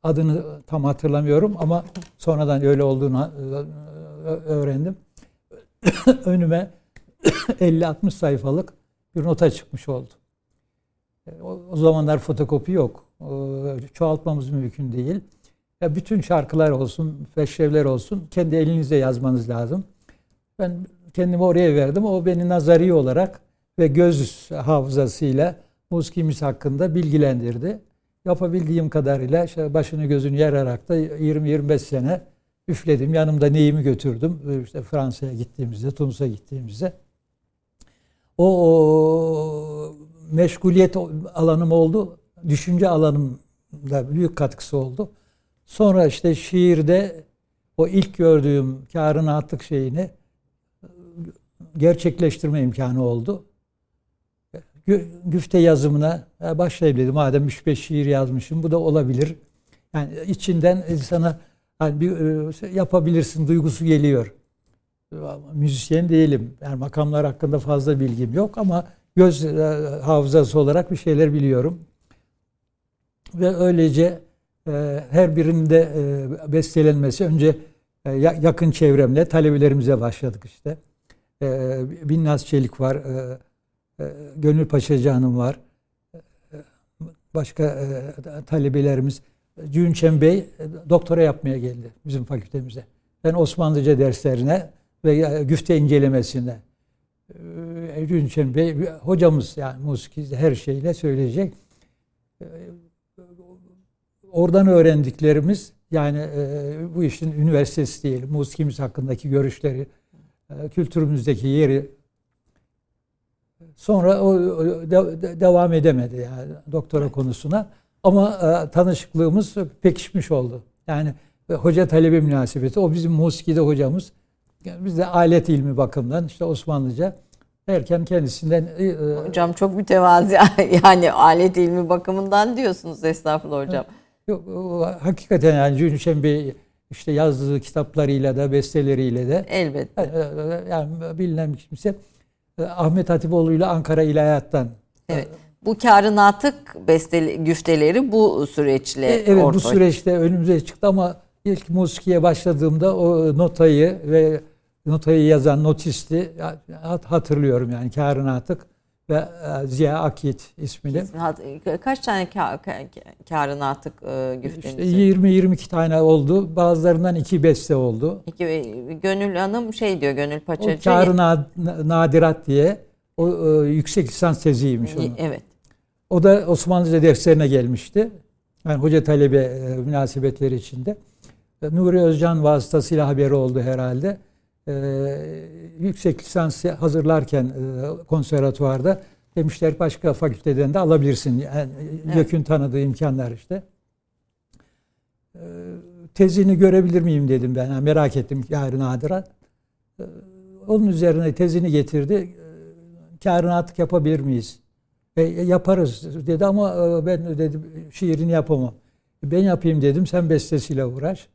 Adını tam hatırlamıyorum ama sonradan öyle olduğunu e, öğrendim. [COUGHS] Önüme [COUGHS] 50-60 sayfalık bir nota çıkmış oldu. E, O, zamanlar fotokopi yok. E, Çoğaltmamız mümkün değil. Ya bütün şarkılar olsun, feşrevler olsun kendi elinizle yazmanız lazım. Ben kendimi oraya verdim. O beni nazari olarak ve göz hafızasıyla muskimiz hakkında bilgilendirdi. Yapabildiğim kadarıyla işte başını gözünü yararak da 20-25 sene üfledim. Yanımda neyimi götürdüm. İşte Fransa'ya gittiğimizde, Tunus'a gittiğimizde. O, o meşguliyet alanım oldu. Düşünce alanımda büyük katkısı oldu. Sonra işte şiirde o ilk gördüğüm kârına attık şeyini gerçekleştirme imkanı oldu. Gü- Güfte yazımına "Ya başlayayım dedim. Madem 3-5 şiir yazmışım bu da olabilir. Yani içinden insana hani bir e, yapabilirsin duygusu geliyor. Müzisyen değilim. Yani makamlar hakkında fazla bilgim yok ama göz e, hafızası olarak bir şeyler biliyorum. Ve öylece e, her birinde bestelenmesi önce ya- yakın çevremle talebelerimize başladık işte. Binnaz Çelik var. E, e, Gönül Paşacı Hanım var. E, Başka e, talebelerimiz. Cünçen Bey e, doktora yapmaya geldi bizim fakültemize. Ben Osmanlıca derslerine ve e, güfte incelemesine. Cünçen Bey hocamız yani musiki her şeyle söyleyecek. Oradan öğrendiklerimiz Yani bu işin üniversitesi değil, musikimiz hakkındaki görüşleri, kültürümüzdeki yeri. Sonra o, de, de, devam edemedi yani doktora evet. konusuna. Ama e, tanışıklığımız pekişmiş oldu. Yani hoca talebe münasebeti. O bizim musikide hocamız. Yani biz de alet ilmi bakımından işte Osmanlıca erken kendisinden... E, e, hocam çok mütevazi [LAUGHS] yani alet ilmi bakımından diyorsunuz estağfurullah hocam. Yok, hakikaten yani Cünüşen Bey işte yazdığı kitaplarıyla da besteleriyle de elbette e, yani bilinen kimse Ahmet Hatipoğlu ile Ankara İlahiyat'tan Evet. Bu karın atık besteli, güfteleri bu süreçle Evet ortaya. bu süreçte önümüze çıktı ama ilk musikiye başladığımda o notayı ve notayı yazan notisti hatırlıyorum yani Karın Atık ve e, Ziya Akit ismini. Kaç tane Karın Atık e, güfteniz? İşte 20-22 tane oldu. Bazılarından iki beste oldu. İki, Gönül Hanım şey diyor Gönül Paçacı. Karın Nadirat diye o e, yüksek lisans teziymiş onun. Evet. O da Osmanlıca derslerine gelmişti. Yani hoca talebe e, münasebetleri içinde. Nuri Özcan vasıtasıyla haberi oldu herhalde. Ee, yüksek lisans hazırlarken e, konservatuvarda demişler başka fakülteden de alabilirsin. Yani evet. YÖK'ün tanıdığı imkanlar işte. Ee, tezini görebilir miyim dedim ben. Yani merak ettim yarın Adira. Ee, onun üzerine tezini getirdi. Ee, Karınatlık yapabilir miyiz? E, yaparız dedi ama e, ben dedim şiirini yapamam. Ben yapayım dedim sen bestesiyle uğraş.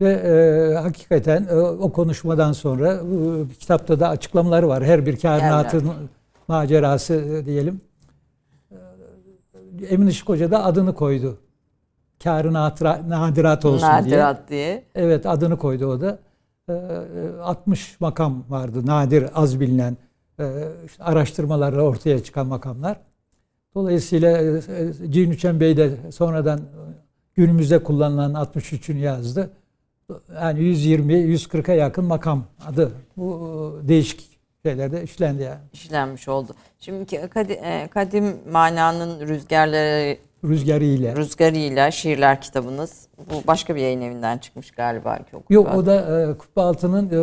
Ve e, hakikaten e, o konuşmadan sonra e, kitapta da açıklamaları var. Her bir kainatın yani. macerası e, diyelim. E, Emin Işık Hoca da adını koydu. Kârı nadirat olsun nadirat diye. Nadirat diye. Evet adını koydu o da. E, 60 makam vardı nadir az bilinen e, işte araştırmalarla ortaya çıkan makamlar. Dolayısıyla e, Cin Bey de sonradan günümüzde kullanılan 63'ünü yazdı yani 120 140'a yakın makam adı bu değişik şeylerde işlendi yani. İşlenmiş oldu. Şimdi e, kadim, mananın rüzgarları Rüzgarı ile. Rüzgarı ile şiirler kitabınız. Bu başka bir yayın evinden çıkmış galiba Yok o da e, Kubbe Altı'nın e,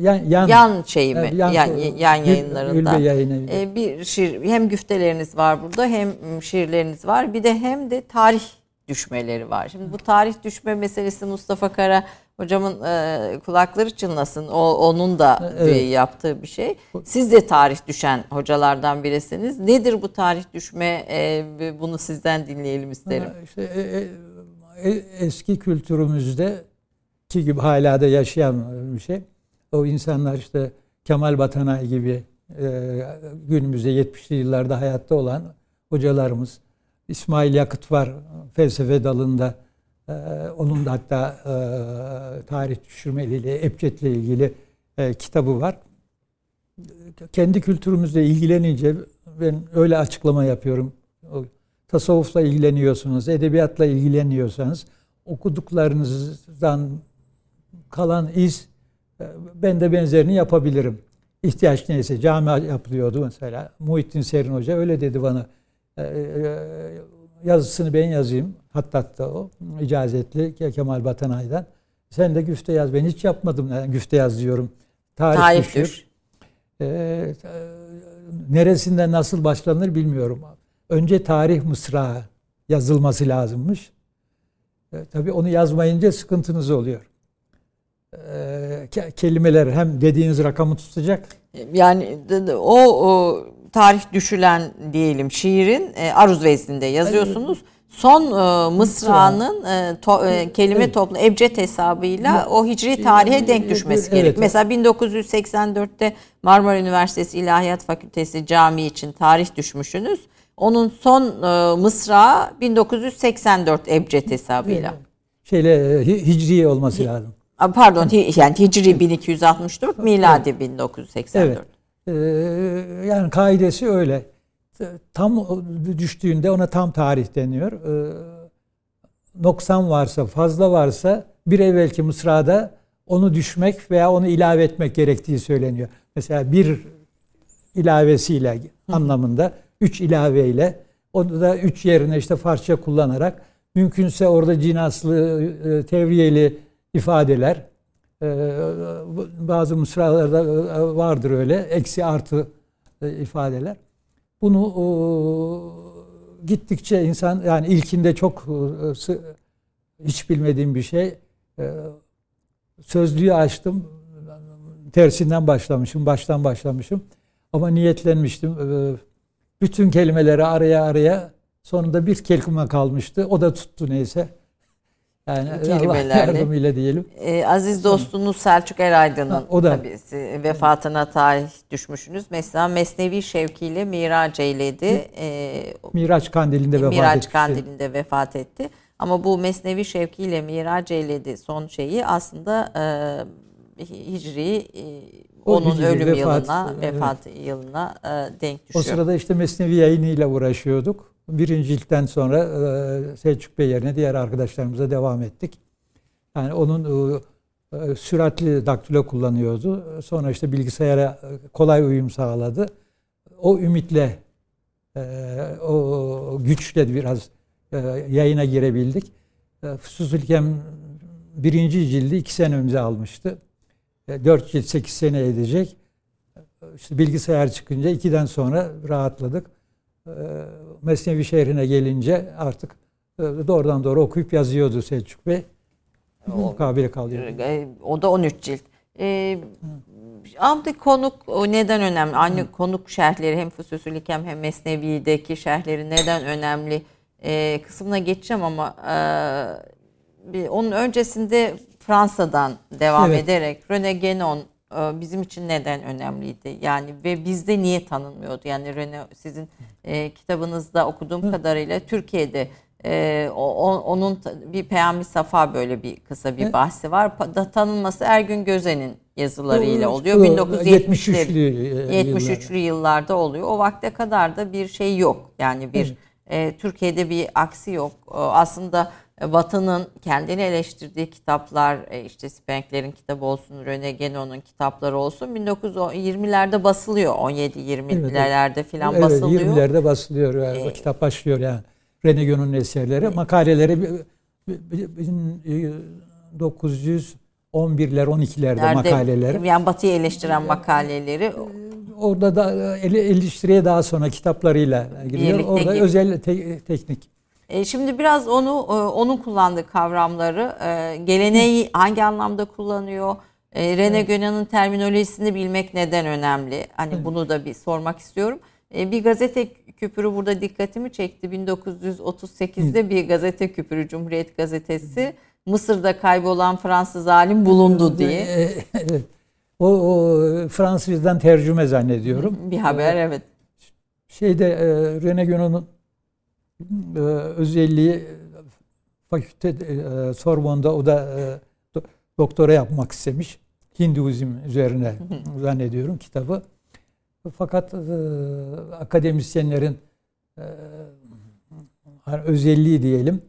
yan, yan yan şeyi mi? yan, yan, yan yayınlarında. yayın evi. E, bir şiir hem güfteleriniz var burada hem şiirleriniz var. Bir de hem de tarih düşmeleri var. Şimdi bu tarih düşme meselesi Mustafa Kara hocamın e, kulakları çınlasın. O onun da evet. yaptığı bir şey. Siz de tarih düşen hocalardan birisiniz. Nedir bu tarih düşme? E, bunu sizden dinleyelim isterim. İşte, e, e, e, eski kültürümüzde ki gibi hala da yaşayan bir şey. O insanlar işte Kemal Batanay gibi e, günümüzde 70'li yıllarda hayatta olan hocalarımız İsmail Yakıt var felsefe dalında. Ee, onun da hatta e, tarih düşürmeliyle, Ebced'le ilgili e, kitabı var. Kendi kültürümüzle ilgilenince ben öyle açıklama yapıyorum. Tasavvufla ilgileniyorsunuz, edebiyatla ilgileniyorsanız okuduklarınızdan kalan iz e, ben de benzerini yapabilirim. İhtiyaç neyse cami yapılıyordu mesela. Muhittin Serin Hoca öyle dedi bana yazısını ben yazayım. Hatta da o icazetli Kemal Batanay'dan. Sen de güfte yaz. Ben hiç yapmadım. Yani güfte yaz diyorum. Tarih, Tarih düşür. düşür. Ee, e, neresinden nasıl başlanır bilmiyorum. Önce tarih mısra yazılması lazımmış. E, tabii onu yazmayınca sıkıntınız oluyor. E, kelimeler hem dediğiniz rakamı tutacak. Yani o, o tarih düşülen diyelim şiirin e, aruz vezninde yazıyorsunuz. Son e, mısranın e, to, e, kelime evet. toplu ebced hesabıyla o hicri tarihe denk düşmesi evet. gerek. Mesela 1984'te Marmara Üniversitesi İlahiyat Fakültesi cami için tarih düşmüşsünüz. Onun son e, mısra 1984 ebced hesabıyla. Şeyle e, hicri olması lazım. Pardon yani hicri 1264 miladi 1984. Evet. Ee, yani kaidesi öyle. Tam düştüğünde ona tam tarih deniyor. Ee, noksan varsa, fazla varsa bir evvelki mısrada onu düşmek veya onu ilave etmek gerektiği söyleniyor. Mesela bir ilavesiyle Hı. anlamında, üç ilaveyle onu da üç yerine işte Farsça kullanarak mümkünse orada cinaslı, e, tevriyeli ifadeler. E, bazı mısralarda e, vardır öyle. Eksi artı e, ifadeler. Bunu e, gittikçe insan yani ilkinde çok e, hiç bilmediğim bir şey. E, sözlüğü açtım. Tersinden başlamışım, baştan başlamışım. Ama niyetlenmiştim. E, bütün kelimeleri araya araya sonunda bir kelime kalmıştı. O da tuttu neyse. Yani Allah yardımıyla diyelim. Ee, aziz dostunuz Selçuk Eraydın'ın o da tabii, vefatına tarih düşmüşsünüz. Mesela Mesnevi Şevki ile Miraç eyledi. Ee, Miraç Kandili'nde vefat Miraç etti. Kandili'nde vefat etti. Ama bu Mesnevi Şevki ile Miraç eyledi son şeyi aslında e, Hicri e, onun hicri, ölüm vefat, yılına, vefat evet. yılına e, denk düşüyor. O sırada işte Mesnevi yayınıyla uğraşıyorduk. Birinci ilkten sonra e, Selçuk Bey yerine diğer arkadaşlarımıza devam ettik. Yani onun e, e, süratli daktilo kullanıyordu. Sonra işte bilgisayara kolay uyum sağladı. O ümitle, o güçle biraz yayına girebildik. Fususülkem birinci cildi iki senemize almıştı. Dört cilt sekiz sene edecek. İşte bilgisayar çıkınca ikiden sonra rahatladık. Ee, Mesnevi şehrine gelince artık e, doğrudan doğru okuyup yazıyordu Selçuk Bey. O, kabile kalıyor. E, o da 13 cilt. Ee, Abdi konuk neden önemli? Aynı Hı. konuk şerhleri hem Füsusül hem hem Mesnevi'deki şerhleri neden önemli? Ee, kısmına geçeceğim ama e, bir, onun öncesinde Fransa'dan devam evet. ederek René Guénon e, bizim için neden önemliydi? Yani ve bizde niye tanınmıyordu? Yani Rene sizin e, kitabınızda okuduğum Hı. kadarıyla Türkiye'de e, o, onun bir Peyami Safa böyle bir kısa bir bahsi var. Da, tanınması Ergün Gözen'in yazılarıyla oluyor. 1973'lü 73'lü yıllarda oluyor. O vakte kadar da bir şey yok. Yani bir e, Türkiye'de bir aksi yok. Aslında Batı'nın kendini eleştirdiği kitaplar e, işte Spenkler'in kitabı olsun, Rene Guénon'un kitapları olsun 1920'lerde basılıyor. 17-20'lerde evet, falan evet, basılıyor. 20'lerde basılıyor. Yani, ee, kitap başlıyor yani. Rene Guénon'un eserleri. Makaleleri 1911'ler 12'lerde makaleleri. Yani Batı'yı eleştiren makaleleri orada da eleştiriye daha sonra kitaplarıyla giriyor. Birlikte Orada gibi. özel te- teknik e, şimdi biraz onu e, onun kullandığı kavramları e, geleneği hangi anlamda kullanıyor? E, Rene evet. terminolojisini bilmek neden önemli? Hani evet. bunu da bir sormak istiyorum. bir gazete küpürü burada dikkatimi çekti. 1938'de evet. bir gazete küpürü Cumhuriyet Gazetesi Mısır'da kaybolan Fransız alim bulundu diye. [LAUGHS] Evet. O, o Fransızdan tercüme zannediyorum. Bir haber evet. Şeyde Rene Guénon'un e, özelliği fakülte e, Sorbon'da o da e, doktora yapmak istemiş. Hinduizm üzerine zannediyorum kitabı. Fakat e, akademisyenlerin e, özelliği diyelim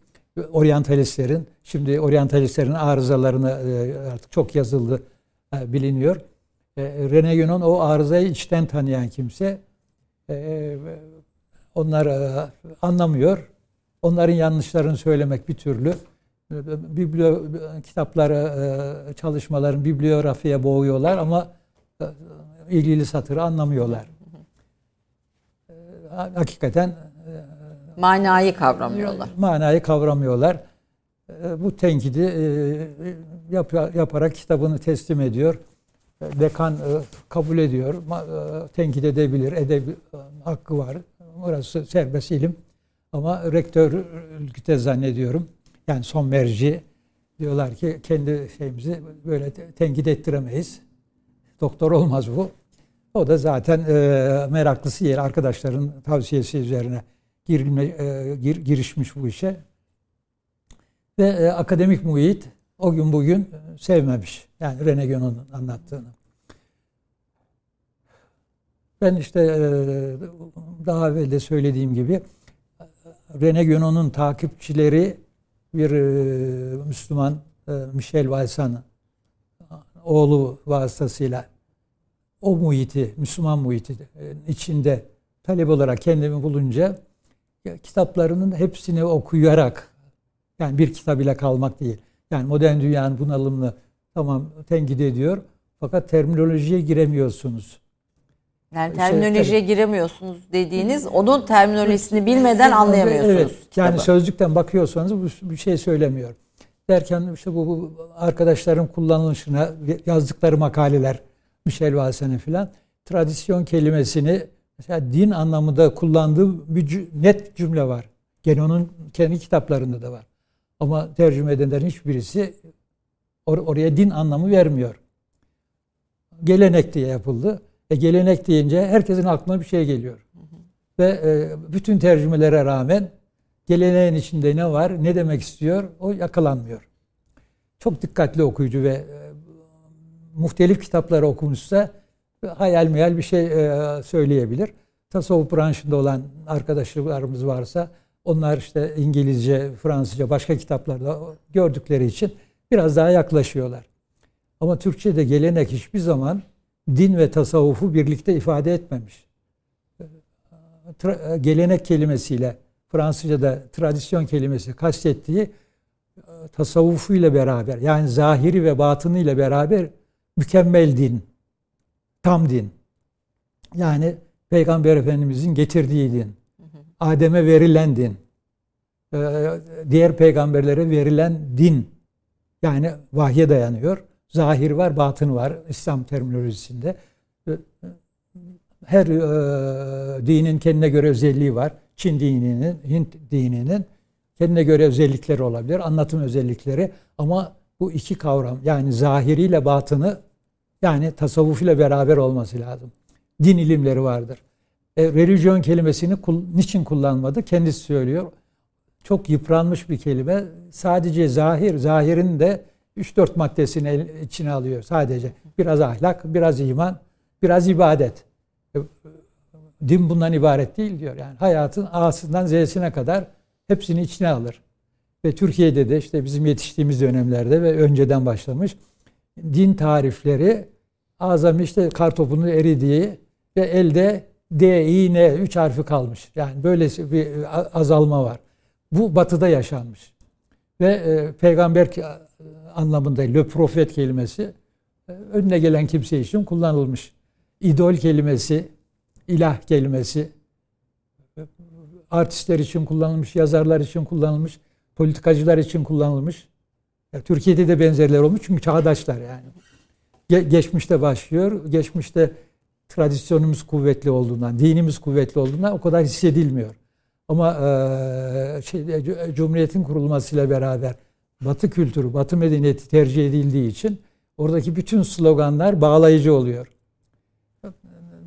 oryantalistlerin şimdi oryantalistlerin arızalarını e, artık çok yazıldı e, biliniyor. E, Rene Guénon o arızayı içten tanıyan kimse. E, onlar e, anlamıyor. Onların yanlışlarını söylemek bir türlü. Biblio, kitapları, e, çalışmaların bibliografiye boğuyorlar ama e, ilgili satırı anlamıyorlar. Hakikaten manayı kavramıyorlar. Manayı kavramıyorlar. Bu tenkidi yap, yaparak kitabını teslim ediyor. Dekan kabul ediyor. Tenkit edebilir, edebi, hakkı var. Orası serbest ilim. Ama rektör ülküte zannediyorum. Yani son merci diyorlar ki kendi şeyimizi böyle tenkit ettiremeyiz. Doktor olmaz bu. O da zaten e, meraklısı yer arkadaşların tavsiyesi üzerine girme, e, gir, girişmiş bu işe. Ve e, akademik muhit o gün bugün sevmemiş. Yani Rene Guénon'un anlattığını. Ben işte e, daha evvel de söylediğim gibi Rene Guénon'un takipçileri bir e, Müslüman e, Michel Valsan oğlu vasıtasıyla o muhiti, Müslüman muhiti içinde talep olarak kendimi bulunca kitaplarının hepsini okuyarak Yani bir kitap ile kalmak değil. Yani modern dünyanın bunalımını tamam tenkit ediyor. Fakat terminolojiye giremiyorsunuz. Yani terminolojiye şey, giremiyorsunuz dediğiniz onun terminolojisini bilmeden anlayamıyorsunuz. Evet. Yani kitabı. sözlükten bakıyorsanız bu bir şey söylemiyor. Derken işte bu, bu arkadaşların kullanılışına yazdıkları makaleler Michel Valsen'in filan tradisyon kelimesini mesela din anlamında kullandığı bir net cümle var. Gene onun kendi kitaplarında da var. Ama tercüme edenlerin hiçbirisi or oraya din anlamı vermiyor. Gelenek diye yapıldı. E gelenek deyince herkesin aklına bir şey geliyor. Hı hı. Ve e, bütün tercümelere rağmen geleneğin içinde ne var, ne demek istiyor o yakalanmıyor. Çok dikkatli okuyucu ve e, muhtelif kitapları okumuşsa hayal meyal bir şey e, söyleyebilir. Tasavvuf branşında olan arkadaşlarımız varsa onlar işte İngilizce, Fransızca başka kitaplarda gördükleri için biraz daha yaklaşıyorlar. Ama Türkçe'de gelenek hiçbir zaman din ve tasavvufu birlikte ifade etmemiş. Gelenek kelimesiyle Fransızca'da tradisyon kelimesi kastettiği tasavvufu ile beraber yani zahiri ve batını ile beraber mükemmel din, tam din. Yani Peygamber Efendimizin getirdiği din. Adem'e verilen din. Diğer peygamberlere verilen din. Yani vahye dayanıyor. Zahir var, batın var İslam terminolojisinde. Her e, dinin kendine göre özelliği var. Çin dininin, Hint dininin kendine göre özellikleri olabilir, anlatım özellikleri. Ama bu iki kavram yani zahiriyle batını yani tasavvuf ile beraber olması lazım. Din ilimleri vardır. E, religion kelimesini kul, niçin kullanmadı? Kendisi söylüyor. Çok yıpranmış bir kelime. Sadece zahir, zahirin de 3-4 maddesini içine alıyor sadece. Biraz ahlak, biraz iman, biraz ibadet. E, din bundan ibaret değil diyor. Yani hayatın A'sından Z'sine kadar hepsini içine alır. Ve Türkiye'de de işte bizim yetiştiğimiz dönemlerde ve önceden başlamış din tarifleri azami işte kartopunun eridiği ve elde D, I, N üç harfi kalmış. Yani böyle bir azalma var. Bu batıda yaşanmış. Ve e, peygamber anlamında le profet kelimesi e, önüne gelen kimse için kullanılmış. İdol kelimesi, ilah kelimesi e, artistler için kullanılmış, yazarlar için kullanılmış, politikacılar için kullanılmış. Ya, Türkiye'de de benzerler olmuş çünkü çağdaşlar yani. Ge- geçmişte başlıyor. Geçmişte tradisyonumuz kuvvetli olduğundan, dinimiz kuvvetli olduğundan o kadar hissedilmiyor. Ama e, şey, Cumhuriyet'in kurulmasıyla beraber Batı kültürü, Batı medeniyeti tercih edildiği için oradaki bütün sloganlar bağlayıcı oluyor.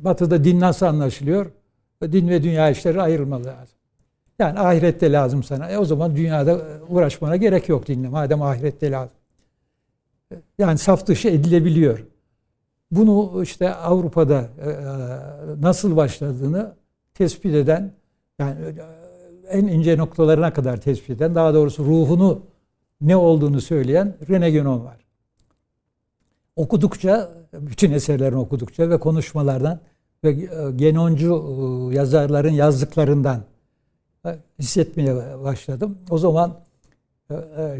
Batı'da din nasıl anlaşılıyor? Din ve dünya işleri ayrılmalı lazım. Yani ahirette lazım sana. E o zaman dünyada uğraşmana gerek yok dinle. Madem ahirette lazım. Yani saf dışı edilebiliyor. Bunu işte Avrupa'da e, e, nasıl başladığını tespit eden yani en ince noktalarına kadar tespit eden daha doğrusu ruhunu ne olduğunu söyleyen Rene Guénon var. Okudukça, bütün eserlerini okudukça ve konuşmalardan ve e, Genoncu e, yazarların yazdıklarından e, hissetmeye başladım. O zaman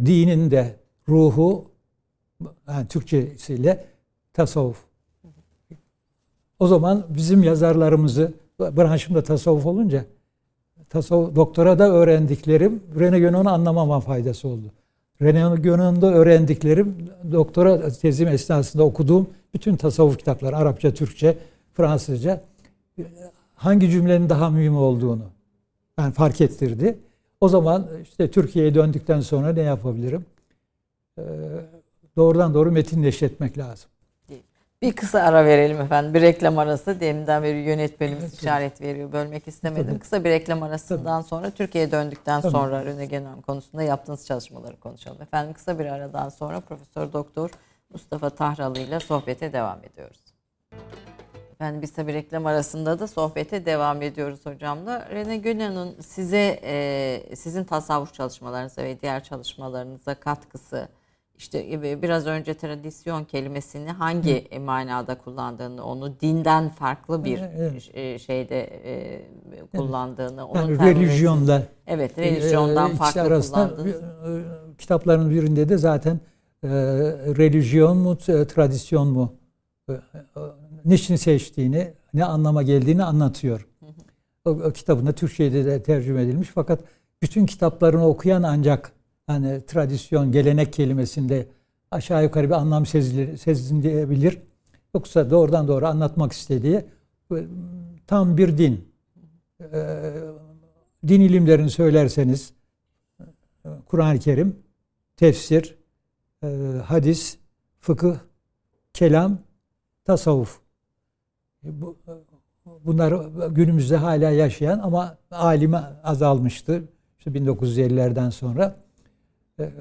dinin de ruhu, yani Türkçesiyle tasavvuf. O zaman bizim yazarlarımızı, branşımda tasavvuf olunca, tasavvuf, doktora da öğrendiklerim Rene Guénon'u anlamama faydası oldu. René Guénon'da öğrendiklerim, doktora tezim esnasında okuduğum bütün tasavvuf kitapları, Arapça, Türkçe, Fransızca hangi cümlenin daha mühim olduğunu yani fark ettirdi. O zaman işte Türkiye'ye döndükten sonra ne yapabilirim? Ee, doğrudan doğru metin neşretmek lazım. Bir kısa ara verelim efendim. Bir reklam arası. Deminden beri yönetmenimiz evet, işaret veriyor. Bölmek istemedim. Tabii. Kısa bir reklam arasından Tabii. sonra Türkiye'ye döndükten Tabii. sonra Rene Genom konusunda yaptığınız çalışmaları konuşalım. Efendim kısa bir aradan sonra Profesör Doktor Mustafa Tahralı ile sohbete devam ediyoruz. Efendim biz tabii reklam arasında da sohbete devam ediyoruz hocamla. Rene Gönen'in size e, sizin tasavvuf çalışmalarınıza ve diğer çalışmalarınıza katkısı işte gibi biraz önce tradisyon kelimesini hangi Hı. manada kullandığını, onu dinden farklı bir evet. E, şeyde e, kullandığını, evet. yani religyonda evet, religyondan e, farklı kullandığını. E, kitapların birinde de zaten e, religyon mu, tradisyon mu e, niçin seçtiğini, ne anlama geldiğini anlatıyor. O, o kitabında Türkçe'de de tercüme edilmiş fakat bütün kitaplarını okuyan ancak hani tradisyon, gelenek kelimesinde aşağı yukarı bir anlam sezilir, sezilebilir. Yoksa doğrudan doğru anlatmak istediği tam bir din. Ee, din ilimlerini söylerseniz Kur'an-ı Kerim, tefsir, e, hadis, fıkıh, kelam, tasavvuf. E, bu, bunlar günümüzde hala yaşayan ama alime azalmıştı. İşte 1950'lerden sonra e,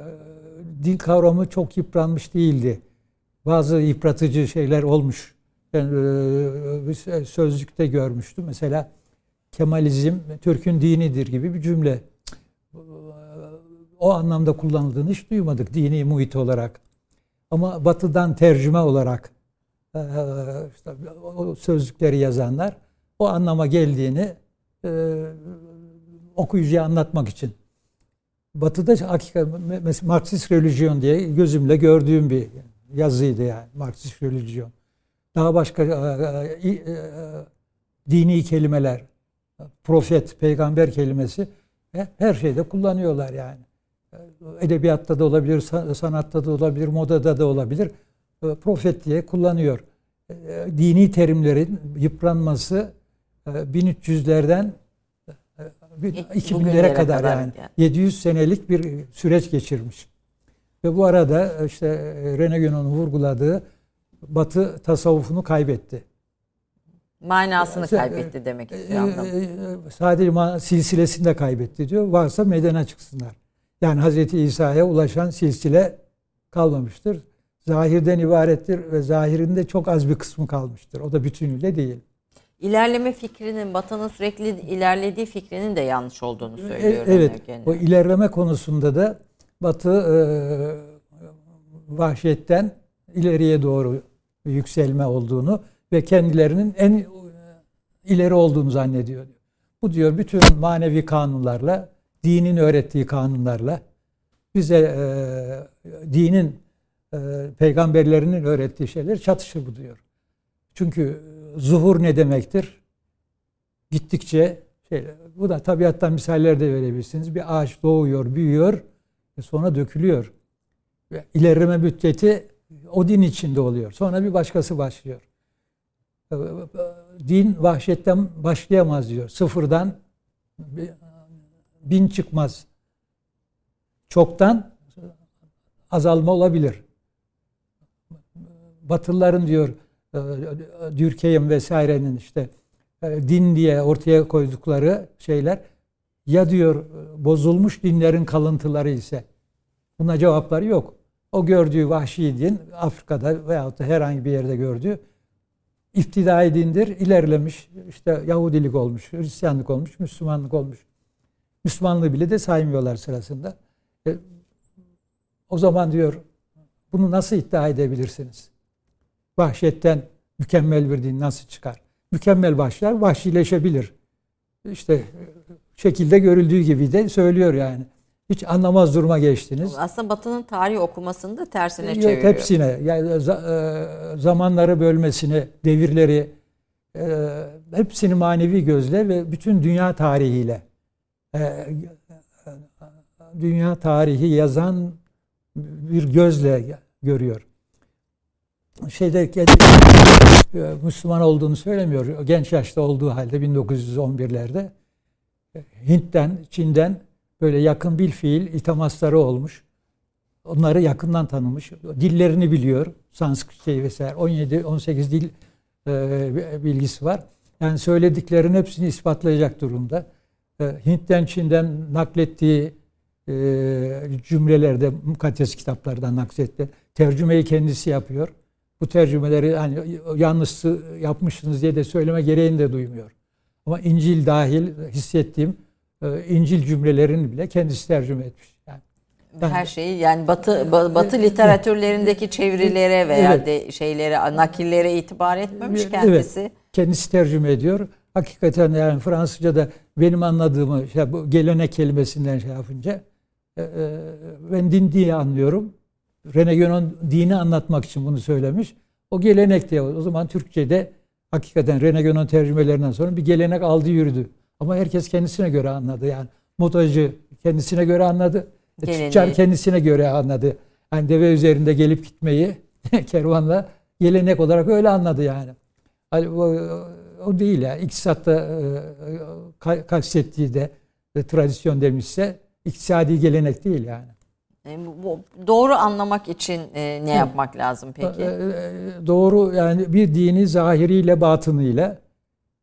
din kavramı çok yıpranmış değildi. Bazı yıpratıcı şeyler olmuş. Ben e, sözlükte görmüştüm. Mesela Kemalizm Türk'ün dinidir gibi bir cümle. O anlamda kullanıldığını hiç duymadık dini muhit olarak. Ama batıdan tercüme olarak e, işte o sözlükleri yazanlar o anlama geldiğini okuyucuya anlatmak için Batı'da hakikat Marksist religion diye gözümle gördüğüm bir yazıydı yani Marksist religion. Daha başka e, e, e, dini kelimeler, profet, peygamber kelimesi her şeyde kullanıyorlar yani. Edebiyatta da olabilir, sanatta da olabilir, modada da olabilir. Profet diye kullanıyor. Dini terimlerin yıpranması 1300'lerden 2000'lere kadar, kadar yani. yani 700 senelik bir süreç geçirmiş. Ve bu arada işte Rene Guénon'un vurguladığı Batı tasavvufunu kaybetti. Manasını kaybetti demek istiyor. Sadece silsilesini de kaybetti diyor. Varsa meydana çıksınlar. Yani Hazreti İsa'ya ulaşan silsile kalmamıştır. Zahirden ibarettir ve zahirinde çok az bir kısmı kalmıştır. O da bütünüyle değil ilerleme fikrinin Batı'nın sürekli ilerlediği fikrinin de yanlış olduğunu e, söylüyor. Evet. O ilerleme konusunda da Batı e, vahşetten ileriye doğru yükselme olduğunu ve kendilerinin en ileri olduğunu zannediyor. Bu diyor bütün manevi kanunlarla, dinin öğrettiği kanunlarla bize e, dinin e, peygamberlerinin öğrettiği şeyler çatışır bu diyor. Çünkü zuhur ne demektir? Gittikçe şey, bu da tabiattan misaller de verebilirsiniz. Bir ağaç doğuyor, büyüyor ve sonra dökülüyor. Ve ilerleme müddeti o din içinde oluyor. Sonra bir başkası başlıyor. Din vahşetten başlayamaz diyor. Sıfırdan bin çıkmaz. Çoktan azalma olabilir. Batılıların diyor Dürkheim vesairenin işte e, din diye ortaya koydukları şeyler ya diyor bozulmuş dinlerin kalıntıları ise buna cevapları yok. O gördüğü vahşi din Afrika'da veyahut da herhangi bir yerde gördüğü iftidai dindir, ilerlemiş. işte Yahudilik olmuş, Hristiyanlık olmuş, Müslümanlık olmuş. Müslümanlığı bile de saymıyorlar sırasında. E, o zaman diyor bunu nasıl iddia edebilirsiniz? Vahşetten mükemmel bir din nasıl çıkar? Mükemmel başlar, vahşileşebilir. İşte şekilde görüldüğü gibi de söylüyor yani. Hiç anlamaz duruma geçtiniz. Aslında Batı'nın tarih okumasını da tersine çeviriyor. Hepsine, yani e, zamanları bölmesini, devirleri, e, hepsini manevi gözle ve bütün dünya tarihiyle e, dünya tarihi yazan bir gözle görüyor şeyde e, Müslüman olduğunu söylemiyor. Genç yaşta olduğu halde 1911'lerde e, Hint'ten, Çin'den böyle yakın bil fiil itamasları olmuş. Onları yakından tanımış. Dillerini biliyor. Sanskritçe şey vesaire. 17-18 dil e, bilgisi var. Yani söylediklerin hepsini ispatlayacak durumda. Hint'ten, Çin'den naklettiği cümlelerde mukaddes kitaplardan nakletti. Tercümeyi kendisi yapıyor bu tercümeleri hani yanlış yapmışsınız diye de söyleme gereğini de duymuyor. Ama İncil dahil hissettiğim e, İncil cümlelerini bile kendisi tercüme etmiş. Yani. her şeyi yani Batı ba- Batı literatürlerindeki çevirilere veya Evet. de şeylere nakillere itibar etmemiş kendisi. Evet, kendisi tercüme ediyor. Hakikaten yani Fransızca'da benim anladığımı şey, bu gelenek kelimesinden şey yapınca e, e, ben din diye anlıyorum. René Guénon dini anlatmak için bunu söylemiş. O gelenek diye o zaman Türkçe'de hakikaten René Guénon tercümelerinden sonra bir gelenek aldı yürüdü. Ama herkes kendisine göre anladı yani. Modacı kendisine göre anladı. E, Geleneği. Tüccar kendisine göre anladı. Yani deve üzerinde gelip gitmeyi [LAUGHS] kervanla gelenek olarak öyle anladı yani. O, o değil ya. İktisatta e, ka- kastettiği de e, tradisyon demişse iktisadi gelenek değil yani. E, doğru anlamak için e, ne yapmak lazım E, peki? e, Doğru yani bir dini zahiriyle batınıyla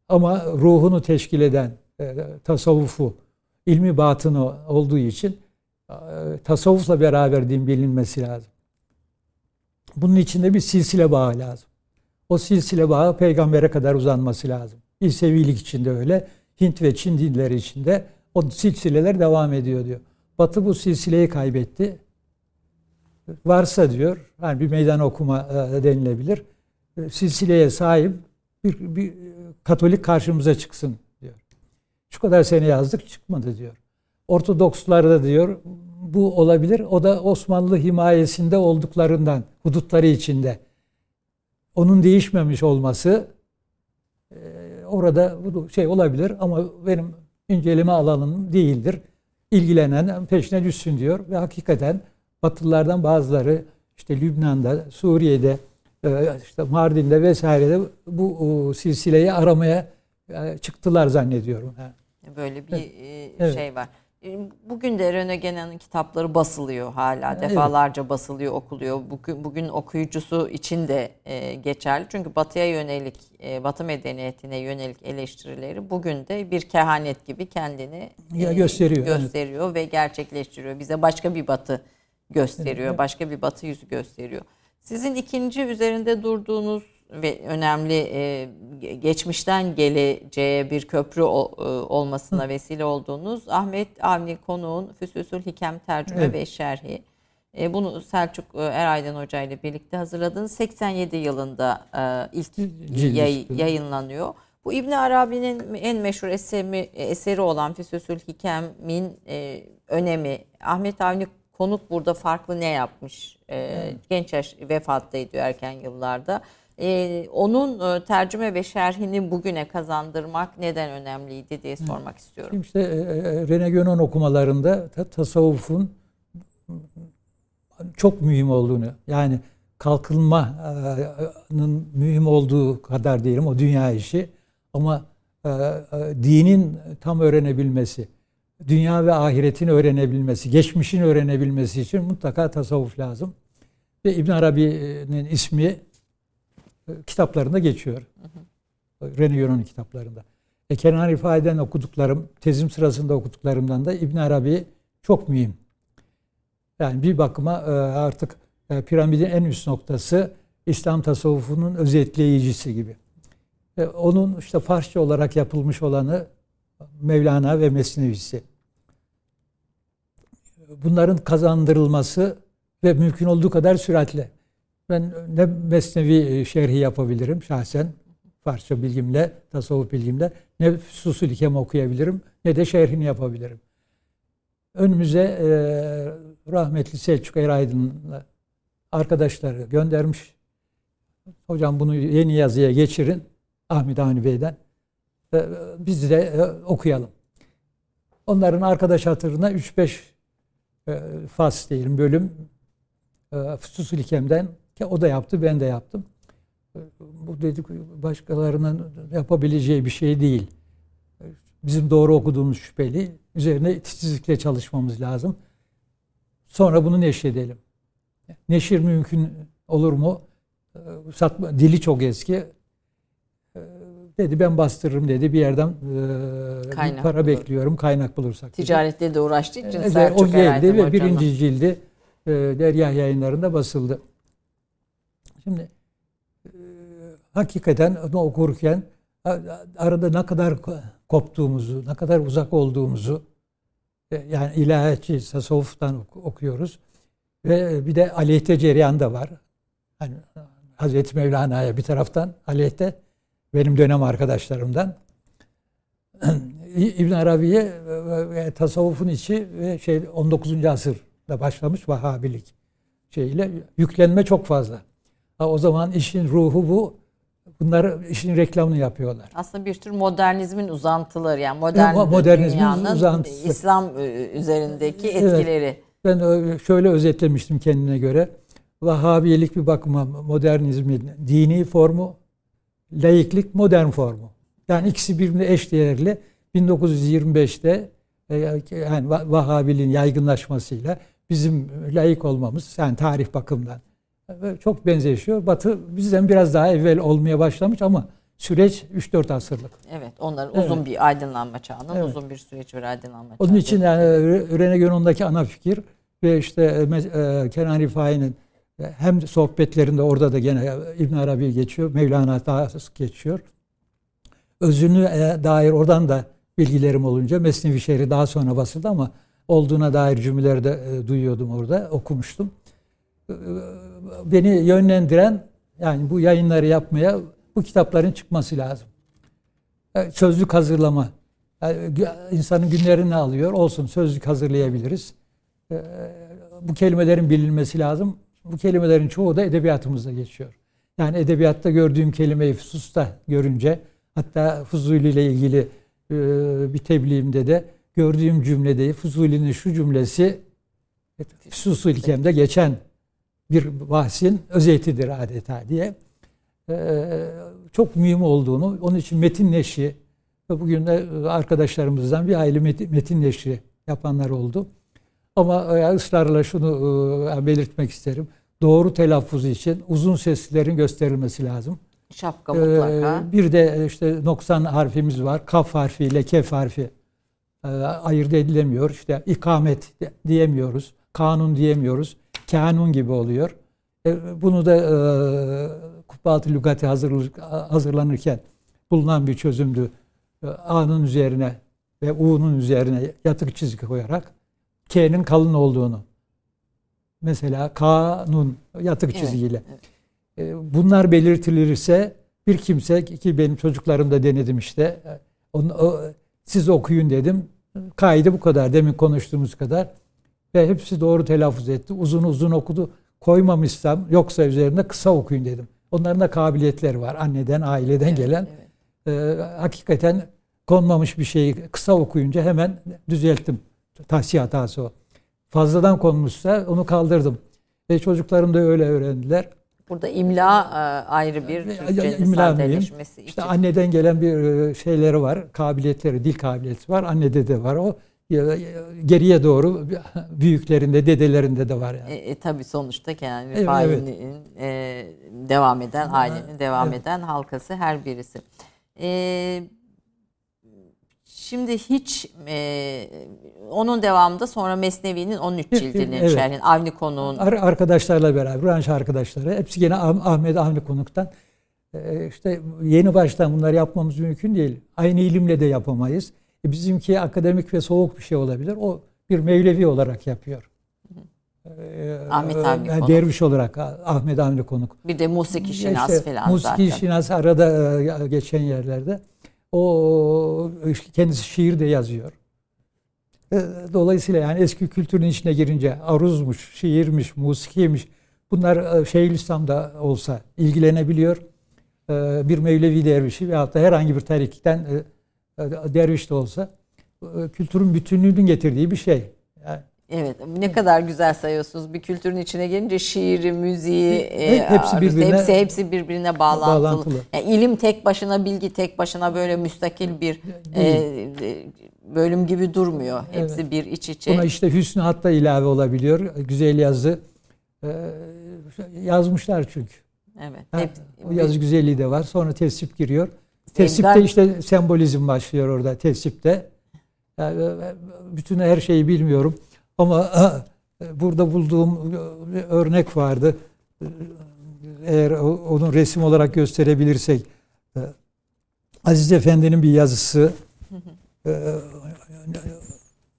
ama ruhunu teşkil eden e, tasavvufu ilmi batını olduğu için e, tasavvufla beraber din bilinmesi lazım. Bunun içinde bir silsile bağı lazım. O silsile bağı peygambere kadar uzanması lazım. İsevilik içinde öyle. Hint ve Çin dinleri içinde o silsileler devam ediyor diyor. Batı bu silsileyi kaybetti. Varsa diyor, hani bir meydan okuma e, denilebilir. E, Silsileye sahip bir, bir Katolik karşımıza çıksın diyor. Şu kadar sene yazdık çıkmadı diyor. Ortodokslar da diyor bu olabilir. O da Osmanlı himayesinde olduklarından, hudutları içinde. Onun değişmemiş olması e, orada şey olabilir ama benim inceleme alanım değildir. İlgilenen peşine düşsün diyor ve hakikaten Batılılardan bazıları işte Lübnan'da, Suriye'de, e, işte Mardin'de vesairede bu o, silsileyi aramaya e, çıktılar zannediyorum. Böyle bir e, Evet. şey var. E, Bugün de René Guénon'un kitapları basılıyor hala. Evet. Defalarca basılıyor, okuluyor. Bugün, bugün okuyucusu için de e, geçerli. Çünkü batıya yönelik, e, batı medeniyetine yönelik eleştirileri bugün de bir kehanet gibi kendini Ya gösteriyor, evet. gösteriyor ve gerçekleştiriyor. Bize başka bir batı gösteriyor. Başka bir batı yüzü gösteriyor. Sizin ikinci üzerinde durduğunuz ve önemli e, ge- geçmişten geleceğe bir köprü ol- e, olmasına vesile olduğunuz Ahmet Avni Konuğ'un Füsusül Hikem tercüme Evet. ve şerhi. E, bunu Selçuk e, Eraydın Hoca ile birlikte hazırladığınız 87 yılında e, ilk yay- yayınlanıyor. Bu İbn Arabi'nin en meşhur eseri, eseri olan Füsusül Hikem'in e, önemi. Ahmet Avni Konuk burada farklı ne yapmış? E, Genç yaş vefat ediyor erken yıllarda. E, onun e, tercüme ve şerhini bugüne kazandırmak neden önemliydi diye sormak istiyorum. Şimdi işte e, e, René Guénon okumalarında ta- tasavvufun çok mühim olduğunu yani kalkınmanın mühim olduğu kadar diyelim o dünya işi ama e, e, dinin tam öğrenebilmesi, dünya ve ahiretin öğrenebilmesi, geçmişin öğrenebilmesi için mutlaka tasavvuf lazım. Ve İbn Arabi'nin ismi e, kitaplarında geçiyor. René Guénon'un kitaplarında. E, Kenan Rifai'den okuduklarım, tezim sırasında okuduklarımdan da İbn Arabi çok mühim. Yani bir bakıma e, artık e, piramidin en üst noktası İslam tasavvufunun özetleyicisi gibi. E, Onun işte Farsça olarak yapılmış olanı Mevlana ve Mesnevisi. Bunların kazandırılması ve mümkün olduğu kadar süratle. Ben ne Mesnevi şerhi yapabilirim şahsen Farsça bilgimle, tasavvuf bilgimle ne Füsusül Hikem okuyabilirim ne de şerhini yapabilirim. Önümüze e, rahmetli Selçuk Eraydın'la arkadaşları göndermiş. Hocam bunu yeni yazıya geçirin Ahmet Avni Bey'den. E, biz de e, okuyalım. Onların arkadaş hatırına 3-5 e, fas diyelim bölüm e, Hikem'den ki o da yaptı ben de yaptım. E, Bu dedik başkalarının yapabileceği bir şey değil. E, Bizim doğru okuduğumuz şüpheli. Üzerine titizlikle çalışmamız lazım. Sonra bunu neşredelim. Neşir mümkün olur mu? E, Satma, dili çok eski. E, Dedi ben bastırırım dedi. Bir yerden e, bir Kaynak para bulur. bekliyorum. Kaynak bulursak. dedi. Ticaretle de uğraştığı için Evet, Selçuk o geldi ve birinci cildi e, Derya yayınlarında basıldı. Şimdi e, hakikaten onu okurken arada ne kadar ko- koptuğumuzu, ne kadar uzak olduğumuzu E, yani ilahiyatçı, tasavvuftan okuyoruz. Ve bir de aleyhte cereyan da var. Hani Hazreti Mevlana'ya bir taraftan aleyhte benim dönem arkadaşlarımdan. [CLEARS THROAT] İbn Arabi'ye tasavvufun içi ve şey 19. asırda başlamış Vahabilik şeyle yüklenme çok fazla. Ha, o zaman işin ruhu bu. Bunlar işin reklamını yapıyorlar. Aslında bir tür modernizmin uzantıları yani modern modernizmin dünyanın uzantısı. İslam e, üzerindeki etkileri. Evet. Ben şöyle özetlemiştim kendine göre. Vahhabiyelik bir bakıma modernizmin dini formu, laiklik modern formu. Yani ikisi birbirine eş değerli. 1925'te e, yani Vahhabiliğin yaygınlaşmasıyla bizim laik olmamız yani tarih bakımından çok benzeşiyor. Batı bizden biraz daha evvel olmaya başlamış ama süreç 3-4 asırlık. Evet, onlar evet. uzun bir aydınlanma çağının evet. uzun bir süreç bir aydınlanma çağı. Onun için yani Rene Guénon'daki ana fikir ve işte e, Kenan Rifai'nin e, hem sohbetlerinde orada da gene İbn Arabi geçiyor, Mevlana daha sık geçiyor. Özünü e, dair oradan da bilgilerim olunca Mesnevi Şehri daha sonra basıldı ama olduğuna dair cümleleri de e, duyuyordum orada, okumuştum. E, beni yönlendiren yani bu yayınları yapmaya bu kitapların çıkması lazım. E, sözlük hazırlama. Yani insanın günlerini alıyor. Olsun sözlük hazırlayabiliriz. Bu kelimelerin bilinmesi lazım. Bu kelimelerin çoğu da edebiyatımızda geçiyor. Yani edebiyatta gördüğüm kelimeyi Fusus'ta görünce hatta Fuzuli ile ilgili bir tebliğimde de gördüğüm cümlede Fuzuli'nin şu cümlesi Fusul İlkem'de geçen bir bahsin özetidir adeta diye ee, çok mühim olduğunu, onun için metin neşri ve bugün de arkadaşlarımızdan bir aile metin neşri yapanlar oldu. Ama e, ısrarla şunu e, belirtmek isterim. Doğru telaffuz için uzun seslerin gösterilmesi lazım. Şapka mutlaka. Bir de işte noksan harfimiz var. Kaf harfi ile kef harfi e, ayırt edilemiyor. İşte ikamet diyemiyoruz. Kanun diyemiyoruz. Kanun gibi oluyor. E, bunu da e, Kubbat-ı Lügati hazırlanırken bulunan bir çözümdü. E, A'nın üzerine ve U'nun üzerine yatık çizgi koyarak K'nin kalın olduğunu mesela K'nun yatık evet, çizgiyle evet. E, bunlar belirtilirse bir kimse ki benim çocuklarım da denedim işte onu, o, siz okuyun dedim. Kaydı bu kadar. Demin konuştuğumuz kadar. Ve hepsi doğru telaffuz etti. Uzun uzun okudu. Koymamışsam yoksa üzerinde kısa okuyun dedim. Onların da kabiliyetleri var. Anneden, aileden evet, gelen. Evet. E, hakikaten konmamış bir şeyi kısa okuyunca hemen düzelttim. Tahsiye hatası o. Fazladan konmuşsa onu kaldırdım. Ve çocuklarım da öyle öğrendiler. Burada imla e, ayrı bir Türkçenin sadeleşmesi için. İşte anneden gelen bir e, şeyleri var, kabiliyetleri, dil kabiliyeti var. Annede de var o. Geriye doğru [LAUGHS] büyüklerinde, dedelerinde de var yani. E, e tabii sonuçta yani evet, evet. E, devam eden, ailenin devam evet. eden halkası her birisi. E, Şimdi hiç e, onun devamında sonra Mesnevi'nin 13 cildinin evet. şerhin Avni Konuk'un. Ar arkadaşlarla beraber, branş arkadaşları. Hepsi gene Ahmet Avni Konuk'tan. E, işte yeni baştan bunları yapmamız mümkün değil. Aynı ilimle de yapamayız. E, bizimki akademik ve soğuk bir şey olabilir. O bir Mevlevi olarak yapıyor. Ee, Ahmet Avni yani Konuk. Derviş olarak Ahmet Avni Konuk. Bir de musiki şinas işte, falan musiki zaten. Musiki şinas arada e, geçen yerlerde. O kendisi şiir de yazıyor. E, dolayısıyla yani eski kültürün içine girince aruzmuş, şiirmiş, musikiymiş bunlar e, Şeyhülislam'da olsa ilgilenebiliyor. E, bir Mevlevi dervişi veyahut da herhangi bir tarikten derviş de olsa kültürün bütünlüğünün getirdiği bir şey. Yani Evet ne kadar güzel sayıyorsunuz. Bir kültürün içine gelince şiiri, müziği, e, hepsi birbirine, hepsi, hepsi birbirine bağlantılı. bağlantılı. Yani ilim tek başına, bilgi tek başına böyle müstakil bir e, bölüm gibi durmuyor. Hepsi evet. bir iç içe. Buna işte hüsnü hatta ilave olabiliyor. Güzel yazı e, yazmışlar çünkü. Evet. Ha, hep, o yazı güzelliği de var. Sonra tesip giriyor. Tesipte işte sembolizm başlıyor orada tesipte. Yani bütün her şeyi bilmiyorum. Ama burada bulduğum örnek vardı. Eğer onu resim olarak gösterebilirsek Aziz Efendi'nin bir yazısı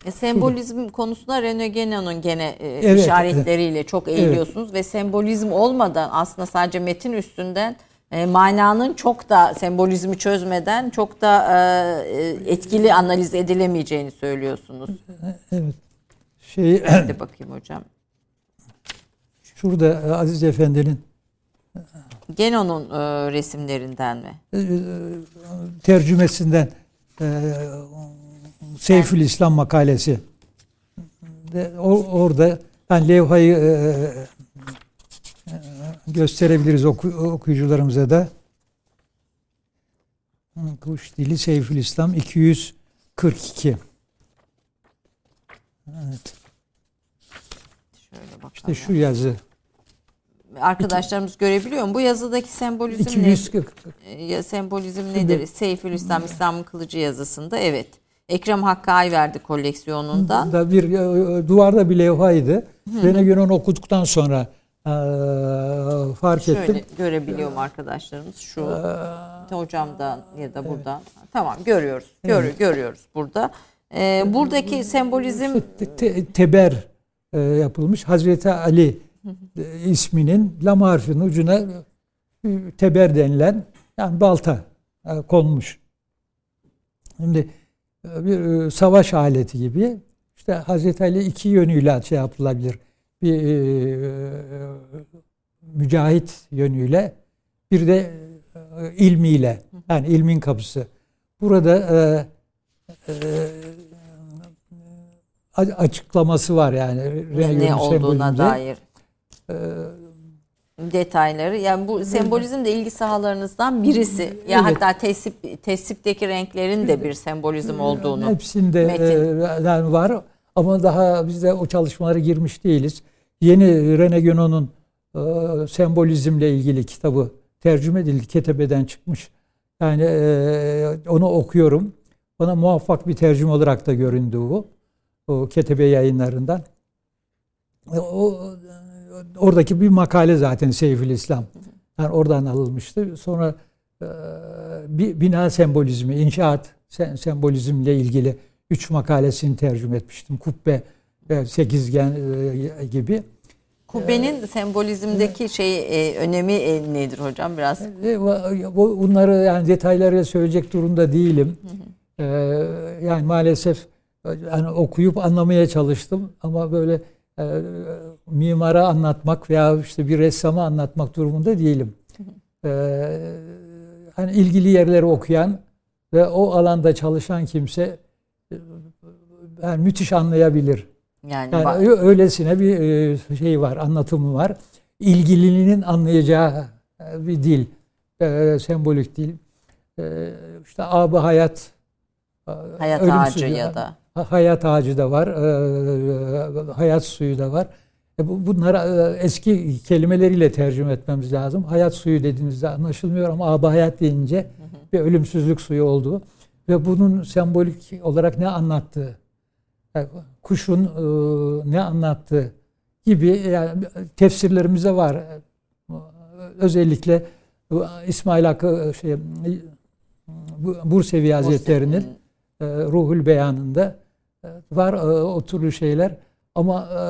E, sembolizm konusunda René Genon'un gene e, Evet, işaretleriyle çok eğiliyorsunuz ve sembolizm olmadan aslında sadece metin üstünden e, mananın çok da sembolizmi çözmeden çok da e, e, etkili analiz edilemeyeceğini söylüyorsunuz. Evet. Şey Hadi bakayım hocam. şurada e, Aziz Efendi'nin Genon'un e, resimlerinden mi? e, e, tercümesinden e, Seyfül İslam makalesi de, o, orada yani levhayı e, e, gösterebiliriz oku, okuyucularımıza da. Kuş dili Seyfül İslam 242. Evet, Şöyle bakalım. işte şu yazı. Arkadaşlarımız görebiliyor mu? Bu yazıdaki sembolizm ne? 240 E, ya sembolizm nedir? Seyfülislam İslam'ın kılıcı yazısında evet. Ekrem Hakkı Ayverdi koleksiyonundan. da bir e, duvarda bir levhaydı. Rene Gönon okuduktan sonra e, fark Şöyle ettim. görebiliyorum arkadaşlarımız şu hocamdan ya da buradan. Tamam görüyoruz. Gör, Görüyoruz burada. E, buradaki sembolizm Te- te- teber e, yapılmış. Hazreti Ali e, isminin lam harfinin ucuna e, teber denilen yani balta e, konmuş. Şimdi e, bir savaş aleti gibi işte Hazreti Ali iki yönüyle şey yapılabilir. Bir e, mücahit yönüyle bir de e, ilmiyle yani ilmin kapısı. Burada e, e, açıklaması var yani. ne olduğuna dair E, detayları. Yani bu sembolizm de ilgi sahalarınızdan birisi. Ya Evet. hatta tesip tesipteki renklerin de bir sembolizm olduğunu. Hepsinde Metin. e, yani var ama daha biz de o çalışmalara girmiş değiliz. Yeni Rene Genon'un e, sembolizmle ilgili kitabı tercüme edildi. Ketebeden çıkmış. Yani e, onu okuyorum. Bana muvaffak bir tercüme olarak da göründü bu. O Ketebe yayınlarından. E, O oradaki bir makale zaten Seyfül İslam. Yani oradan alınmıştı. Sonra e, bir bina sembolizmi, inşaat sem- sembolizmle ilgili üç makalesini tercüme etmiştim. Kubbe, sekizgen e, gibi. Kubbenin sembolizmdeki şey e, önemi e, nedir hocam biraz? E, bu- bu- Bunları yani detayları söyleyecek durumda değilim. E, Yani maalesef e, yani okuyup anlamaya çalıştım ama böyle e, mimara anlatmak veya işte bir ressama anlatmak durumunda değilim. E, hani ilgili yerleri okuyan ve o alanda çalışan kimse e, yani müthiş anlayabilir. Yani, Yani ö- öylesine bir e, şey var, anlatımı var. İlgilinin anlayacağı e, bir dil, e, sembolik dil. E, işte abı hayat, e, hayat ağacı ya da. Ha- Hayat ağacı da var, e, hayat suyu da var. E, bu- Bunları eski kelimeleriyle tercüme etmemiz lazım. Hayat suyu dediğinizde anlaşılmıyor ama abı hayat deyince bir ölümsüzlük suyu olduğu ve bunun sembolik olarak ne anlattığı, kuşun e, ne anlattığı gibi yani tefsirlerimize var. Özellikle İsmail Hakkı şey bu Bursevi Hazretleri'nin e, Ruhul Beyanı'nda e, var e, o türlü şeyler ama e,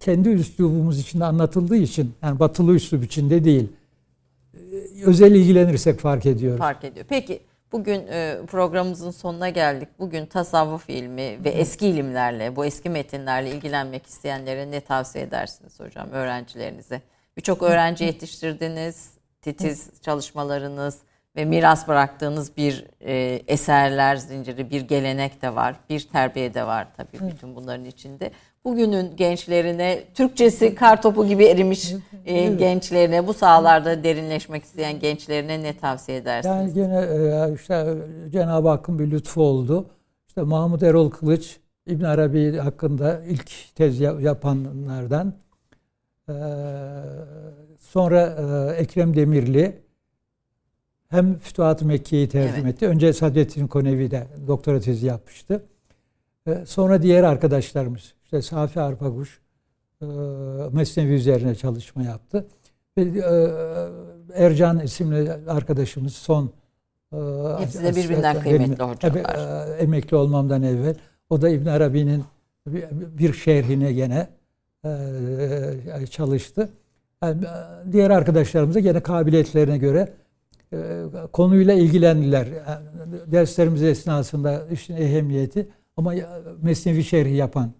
kendi üslubumuz içinde anlatıldığı için yani batılı üslub içinde değil. E, Özel ilgilenirsek fark ediyoruz. fark ediyor. Peki bugün e, programımızın sonuna geldik. Bugün tasavvuf ilmi ve eski ilimlerle, bu eski metinlerle ilgilenmek isteyenlere ne tavsiye edersiniz hocam öğrencilerinize? Birçok öğrenci yetiştirdiniz, titiz çalışmalarınız ve miras bıraktığınız bir e, eserler zinciri, bir gelenek de var, bir terbiye de var tabii bütün bunların içinde. Bugünün gençlerine, Türkçesi kar topu gibi erimiş e, gençlerine, bu sahalarda derinleşmek isteyen gençlerine ne tavsiye edersiniz? Yani gene e, işte Cenab-ı Hakk'ın bir lütfu oldu. İşte Mahmut Erol Kılıç İbn Arabi hakkında ilk tez ya- yapanlardan. Ee, sonra e, Ekrem Demirli hem Fütuhat-ı Mekke'yi tercüme Evet. etti. Önce Sadrettin Konevi de doktora tezi yapmıştı. Sonra diğer arkadaşlarımız işte Safi Arpaguş e, Mesnevi üzerine çalışma yaptı. E, Ercan isimli arkadaşımız son e, Hepsi de birbirinden kıymetli hocalar. emekli olmamdan evvel O da İbn Arabi'nin bir, şerhine gene çalıştı. Yani diğer arkadaşlarımız da gene kabiliyetlerine göre konuyla ilgilendiler. Yani derslerimiz esnasında işin ehemmiyeti ama Mesnevi şerhi yapan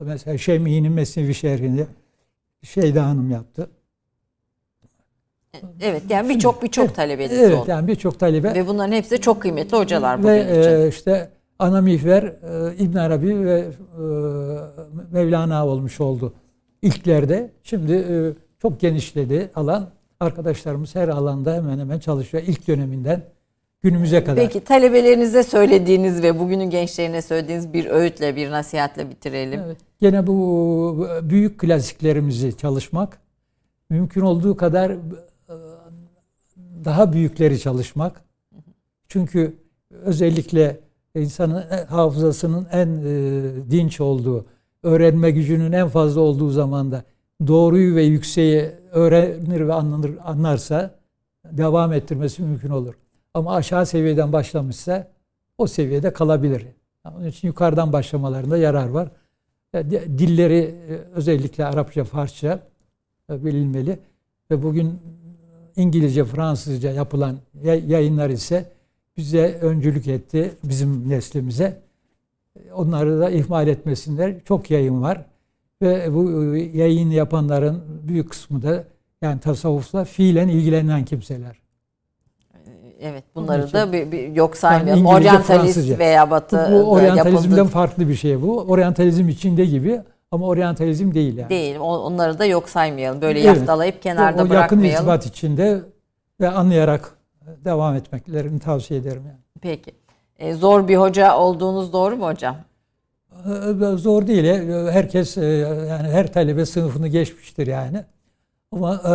mesela Şemi'nin Mesnevi şerhini Şeyda Hanım yaptı. Evet yani birçok birçok evet, talebeniz evet, oldu. yani birçok talebe. Ve bunların hepsi çok kıymetli hocalar bugün ve, için. E, işte ana mihver e, İbn Arabi ve e, Mevlana olmuş oldu ilklerde. Şimdi e, çok genişledi alan. Arkadaşlarımız her alanda hemen hemen çalışıyor ilk döneminden günümüze kadar. Peki talebelerinize söylediğiniz ve bugünün gençlerine söylediğiniz bir öğütle, bir nasihatle bitirelim. Evet. Gene bu büyük klasiklerimizi çalışmak, mümkün olduğu kadar e, daha büyükleri çalışmak. Çünkü özellikle insanın hafızasının en e, dinç olduğu, öğrenme gücünün en fazla olduğu zamanda doğruyu ve yükseği öğrenir ve anlanır, anlarsa devam ettirmesi mümkün olur. Ama aşağı seviyeden başlamışsa o seviyede kalabilir. Onun için yukarıdan başlamalarında yarar var. Dilleri özellikle Arapça, Farsça bilinmeli. Ve bugün İngilizce, Fransızca yapılan yayınlar ise bize öncülük etti, bizim neslimize. Onları da ihmal etmesinler. Çok yayın var. Ve bu yayın yapanların büyük kısmı da yani tasavvufla fiilen ilgilenen kimseler. Evet bunları da bir, bir yok saymayalım. Yani Oryantalist Fransızca. veya Batı bu oryantalizmden yapıldı. farklı bir şey bu. Oryantalizm içinde gibi ama oryantalizm değil yani. Değil. Onları da yok saymayalım. Böyle Evet. yaftalayıp kenarda o yakın bırakmayalım. irtibat içinde ve anlayarak devam etmeklerini tavsiye ederim yani. Peki. E, zor bir hoca olduğunuz doğru mu hocam? Ee, Zor değil. ya. Herkes e, yani her talebe sınıfını geçmiştir yani. Ama e,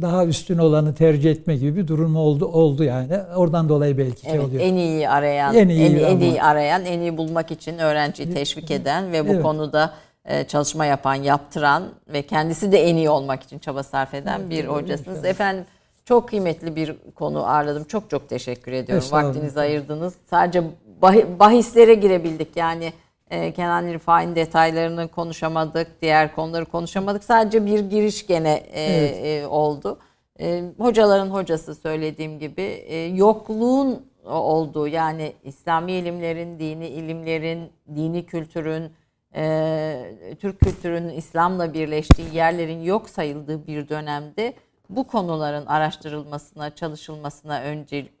daha üstün olanı tercih etme gibi bir durum oldu oldu yani. Oradan dolayı belki şey Evet, oluyor. en iyi arayan, En en iyi en, ama- iyi arayan, en iyi bulmak için öğrenciyi teşvik eden ve bu Evet. konuda e, çalışma yapan, yaptıran ve kendisi de en iyi olmak için çaba sarf eden bir hocasınız. Efendim çok kıymetli bir konu ağırladım. Çok çok teşekkür ediyorum. Vaktinizi ayırdınız. Sadece bahi- bahislere girebildik. Yani e, Kenan İrfak'ın detaylarını konuşamadık. Diğer konuları konuşamadık. Sadece bir giriş gene e, Evet. e, oldu. E, hocaların hocası söylediğim gibi e, yokluğun olduğu yani İslami ilimlerin, dini ilimlerin, dini kültürün, e, Türk kültürünün İslam'la birleştiği yerlerin yok sayıldığı bir dönemde bu konuların araştırılmasına, çalışılmasına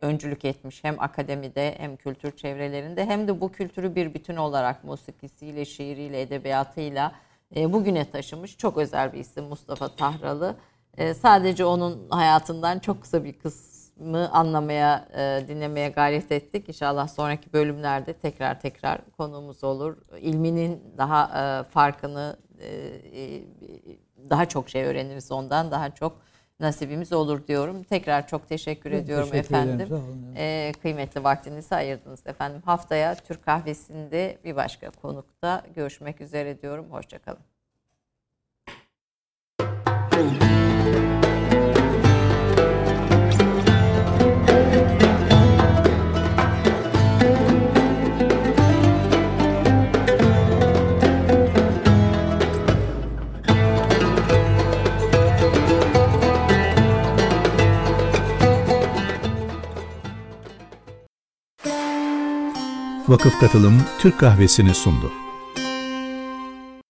öncülük etmiş hem akademide hem kültür çevrelerinde hem de bu kültürü bir bütün olarak musikisiyle, şiiriyle, edebiyatıyla e, bugüne taşımış çok özel bir isim Mustafa Tahralı. E, sadece onun hayatından çok kısa bir kısmı anlamaya, e, dinlemeye gayret ettik. İnşallah sonraki bölümlerde tekrar tekrar konuğumuz olur. İlminin daha farkını, daha çok şey öğreniriz ondan, daha çok nasibimiz olur diyorum. Tekrar çok teşekkür ediyorum Teşekkür ederim, efendim. sağ olun. E, kıymetli vaktinizi ayırdınız efendim. Haftaya Türk Kahvesi'nde bir başka konukta görüşmek üzere diyorum. Hoşçakalın. Vakıf Katılım Türk Kahvesi'ni sundu.